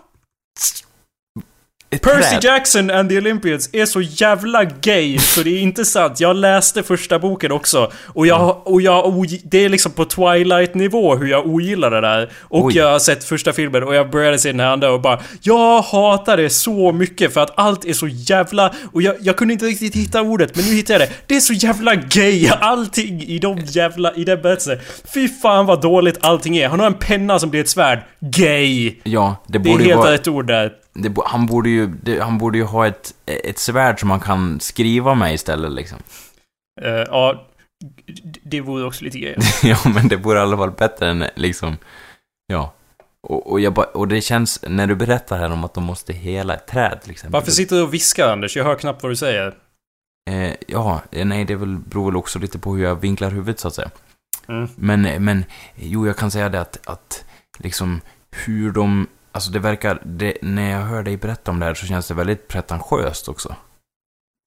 Speaker 2: Ett
Speaker 1: Percy
Speaker 2: träd?
Speaker 1: Jackson and the Olympians är så jävla gay så det är inte sant. Jag läste första boken också. Och jag, och jag det är liksom på Twilight-nivå hur jag ogillar det där. Och
Speaker 2: Oj.
Speaker 1: jag har sett första filmen och jag började se den här andra och bara Jag hatar det så mycket för att allt är så jävla... Och jag, jag kunde inte riktigt hitta ordet men nu hittade jag det. Det är så jävla gay allting i de jävla... I den berättelsen. Fy fan vad dåligt allting är. Han har en penna som blir ett svärd. Gay!
Speaker 2: Ja, det
Speaker 1: Det är
Speaker 2: borde ju
Speaker 1: helt
Speaker 2: vara...
Speaker 1: rätt ord där.
Speaker 2: Det, han, borde ju, det, han borde ju ha ett, ett svärd som han kan skriva med istället liksom.
Speaker 1: Eh, ja, det vore också lite grejer.
Speaker 2: ja, men det vore i alla fall bättre än liksom... Ja. Och, och, jag bara, och det känns, när du berättar här om att de måste hela ett träd till exempel.
Speaker 1: Varför sitter du och viskar Anders? Jag hör knappt vad du säger.
Speaker 2: Eh, ja, eh, nej, det väl, beror väl också lite på hur jag vinklar huvudet så att säga.
Speaker 1: Mm.
Speaker 2: Men, men, jo, jag kan säga det att, att liksom hur de... Alltså det verkar, det, när jag hör dig berätta om det här så känns det väldigt pretentiöst också.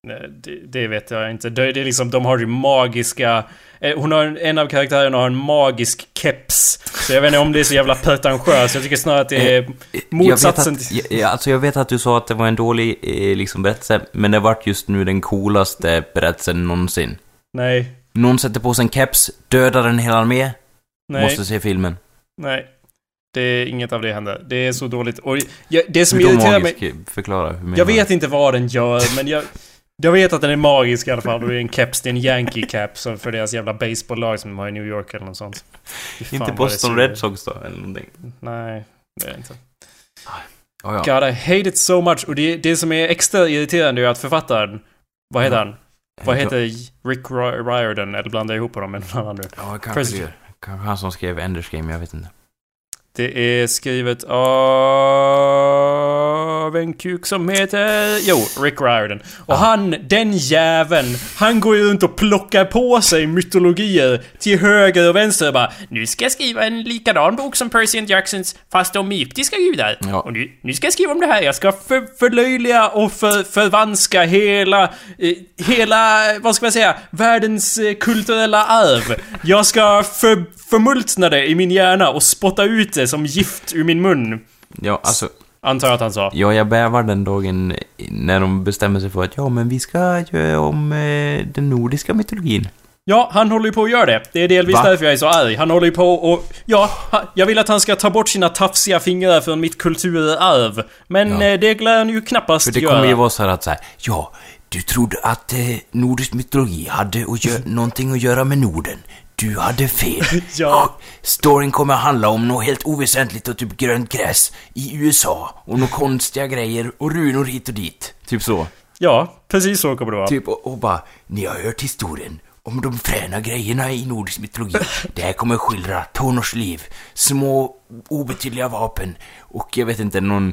Speaker 1: Nej, Det, det vet jag inte. Det, det är liksom, de har ju magiska... eh, Hon har en, en av karaktärerna har en magisk keps. Så jag vet inte om det är så jävla pretentiöst. Jag tycker snarare att det är motsatsen
Speaker 2: jag vet
Speaker 1: till...
Speaker 2: att, jag, alltså jag vet att du sa att det var en dålig eh, liksom, berättelse, men det vart just nu den coolaste berättelsen någonsin.
Speaker 1: Nej.
Speaker 2: Någon sätter på sig en keps, dödar en hel armé,
Speaker 1: Nej.
Speaker 2: måste se filmen.
Speaker 1: Nej. Det är inget av det händer. Det är så dåligt. Och jag, det som irriterar mig...
Speaker 2: magisk? Förklara, hur
Speaker 1: Jag vet inte vad den gör, men jag... Jag vet att den är magisk i alla fall det är en keps, det är en Yankee cap som för deras jävla baseballlag som de har i New York eller något sånt.
Speaker 2: Inte Boston. Red Sox då, eller någonting?
Speaker 1: Nej, det är det inte.
Speaker 2: Oh, ja.
Speaker 1: God, I hate it so much. Och det, det som är extra irriterande är att författaren... Vad heter
Speaker 2: Ja.
Speaker 1: han? Vad heter Rick Ri- Riordan? Eller blandar jag ihop honom med någon annan nu?
Speaker 2: Ja, kanske
Speaker 1: President.
Speaker 2: det. Kanske han som skrev Enders Game, jag vet inte.
Speaker 1: Det är skrivet av en kuk som heter... Jo, Rick Riordan. Och han, den jäveln, han går ju runt och plockar på sig mytologier till höger och vänster och bara Nu ska jag skriva en likadan bok som Percy and Jacksons fast om egyptiska gudar.
Speaker 2: Ja.
Speaker 1: Och nu, nu ska jag skriva om det här. Jag ska för, förlöjliga och för, förvanska hela... Eh, hela, vad ska man säga? Världens eh, kulturella arv. Jag ska för, förmultna det i min hjärna och spotta ut det som gift ur min mun.
Speaker 2: Ja, alltså,
Speaker 1: Antar jag att han sa.
Speaker 2: ja, jag bävar den dagen när de bestämmer sig för att ja, men vi ska göra om eh, den nordiska mytologin.
Speaker 1: Ja, han håller ju på att göra det. Det är delvis
Speaker 2: Va?
Speaker 1: därför jag är så arg. Han håller ju på och... Ja, jag vill att han ska ta bort sina tafsiga fingrar från mitt kulturarv. Men
Speaker 2: Ja.
Speaker 1: eh, det lär han ju knappast
Speaker 2: För det
Speaker 1: göra.
Speaker 2: kommer ju vara så här att så här, ja, du trodde att eh, nordisk mytologi hade att någonting att göra med Norden. Du hade fel.
Speaker 1: Ja.
Speaker 2: Storyn kommer att handla om något helt oväsentligt och typ grönt gräs i USA. Och några konstiga grejer och runor hit och dit. Typ så.
Speaker 1: Ja, precis så kommer det vara.
Speaker 2: Typ och, och bara, ni har hört historien om de fräna grejerna i nordisk mytologi. Det här kommer skildra tonårs liv, små obetydliga vapen och jag vet inte, någon,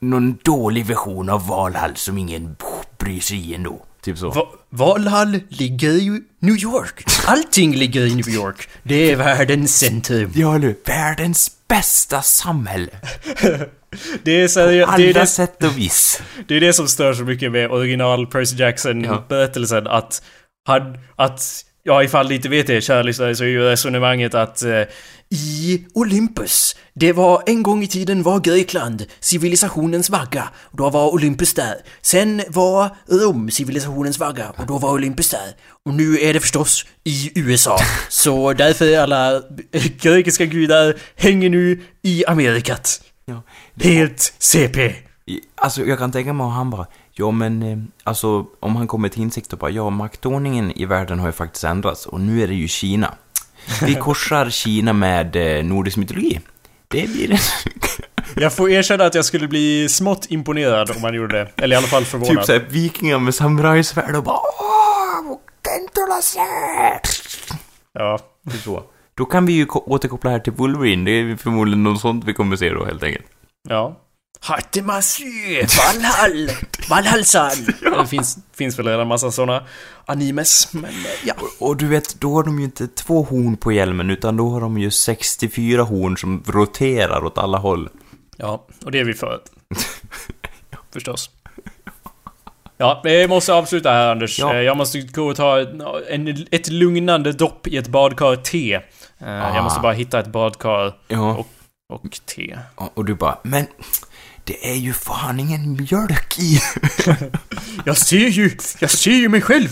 Speaker 2: någon dålig version av Valhall som ingen bryr sig i ändå. Typ så.
Speaker 1: Va Valhall ligger i New York. Allting ligger i New York. Det är världens centrum.
Speaker 2: Ja du, världens bästa samhälle.
Speaker 1: Det är, så, det,
Speaker 2: Alla
Speaker 1: är det,
Speaker 2: sätt och vis.
Speaker 1: det är det som stör så mycket med original Percy
Speaker 2: Ja.
Speaker 1: Jackson-berättelsen. Att han, att, ja ifall ni inte vet det, kära lyssnare, så är ju resonemanget att eh, i Olympus, det var en gång i tiden var Grekland civilisationens vagga. Och då var Olympus där. Sen var Rom civilisationens vagga och då var Olympus där. Och nu är det förstås i USA. Så därför är alla grekiska gudar hänger nu i Amerikat.
Speaker 2: Ja.
Speaker 1: Helt CP.
Speaker 2: Alltså jag kan tänka mig att han bara, ja men eh, alltså om han kommer till insikt och bara, ja maktordningen i världen har ju faktiskt ändrats och nu är det ju Kina. Vi korsar Kina med eh, nordisk mytologi. Det blir det.
Speaker 1: Jag får erkänna att jag skulle bli smått imponerad om man gjorde det. Eller i alla fall förvånad.
Speaker 2: typ såhär vikingar med samurajsvärd och bara åh!
Speaker 1: Ja.
Speaker 2: Så. Då kan vi ju ko- återkoppla här till Wolverine, det är förmodligen något sånt vi kommer se då helt enkelt.
Speaker 1: Ja. Hattemasy, Valhall, Valhallsal. Det finns, finns väl redan en massa sådana animes, men eh, ja.
Speaker 2: Och du vet, då har de ju inte två horn på hjälmen utan då har de ju 64 horn som roterar åt alla håll.
Speaker 1: Ja, och det är vi för. Förstås. Ja, vi måste avsluta här Anders.
Speaker 2: Ja.
Speaker 1: Eh, Jag måste gå och ta en, ett lugnande dopp i ett badkar te.
Speaker 2: Ah.
Speaker 1: Jag måste bara hitta ett badkar
Speaker 2: Ja.
Speaker 1: och, och te.
Speaker 2: Och, och du bara, men det är ju fan ingen mjölk i.
Speaker 1: Jag ser ju, jag ser ju mig själv!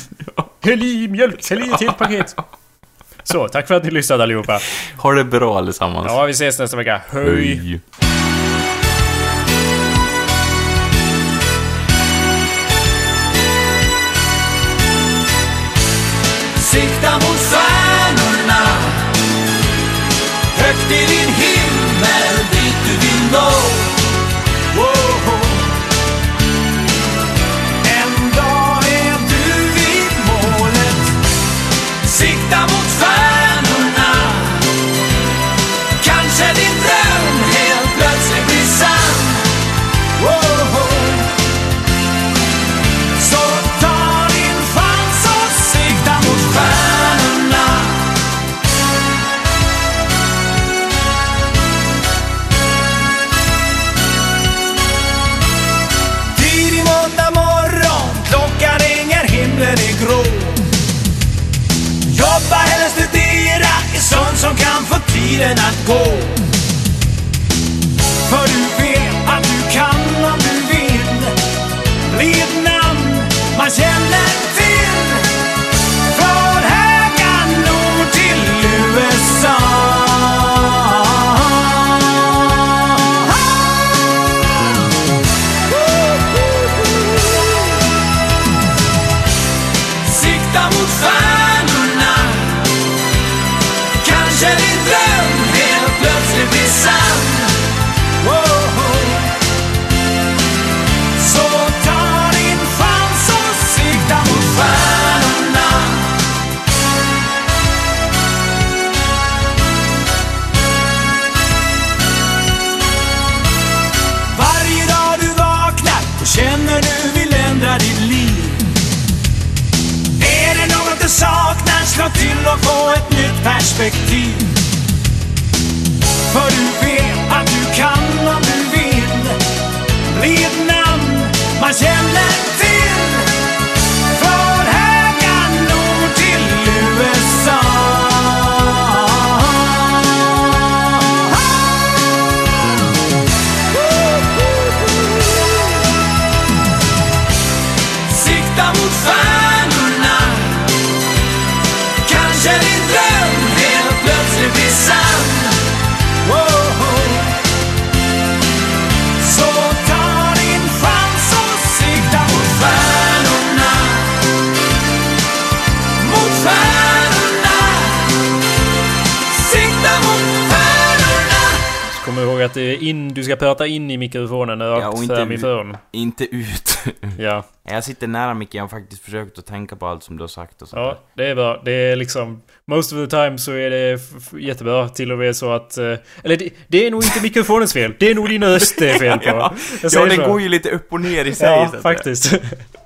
Speaker 1: Häll i mjölk, häll i ett helt paket. Så, tack för att ni lyssnade allihopa.
Speaker 2: ha det bra allesammans.
Speaker 1: Ja, vi ses nästa vecka. Hej!
Speaker 2: Hej.
Speaker 3: Sikta mot stjärnorna Högt i din himmel dit du vill nå få tiden att gå
Speaker 1: ska prata in i mikrofonen
Speaker 2: Ja,
Speaker 1: rakt
Speaker 2: och inte
Speaker 1: framifrån.
Speaker 2: Inte ut.
Speaker 1: Ja.
Speaker 2: jag sitter nära micken, jag har faktiskt försökt att tänka på allt som du har sagt och sånt
Speaker 1: ja, det är bra. Det är liksom... Most of the time så är det jättebra. Till och med så att... eh, Eller det, det är nog inte mikrofonens fel. Det är nog din röst det är fel på.
Speaker 2: Ja, ja, det går ju lite upp och ner i sig.
Speaker 1: Ja, faktiskt.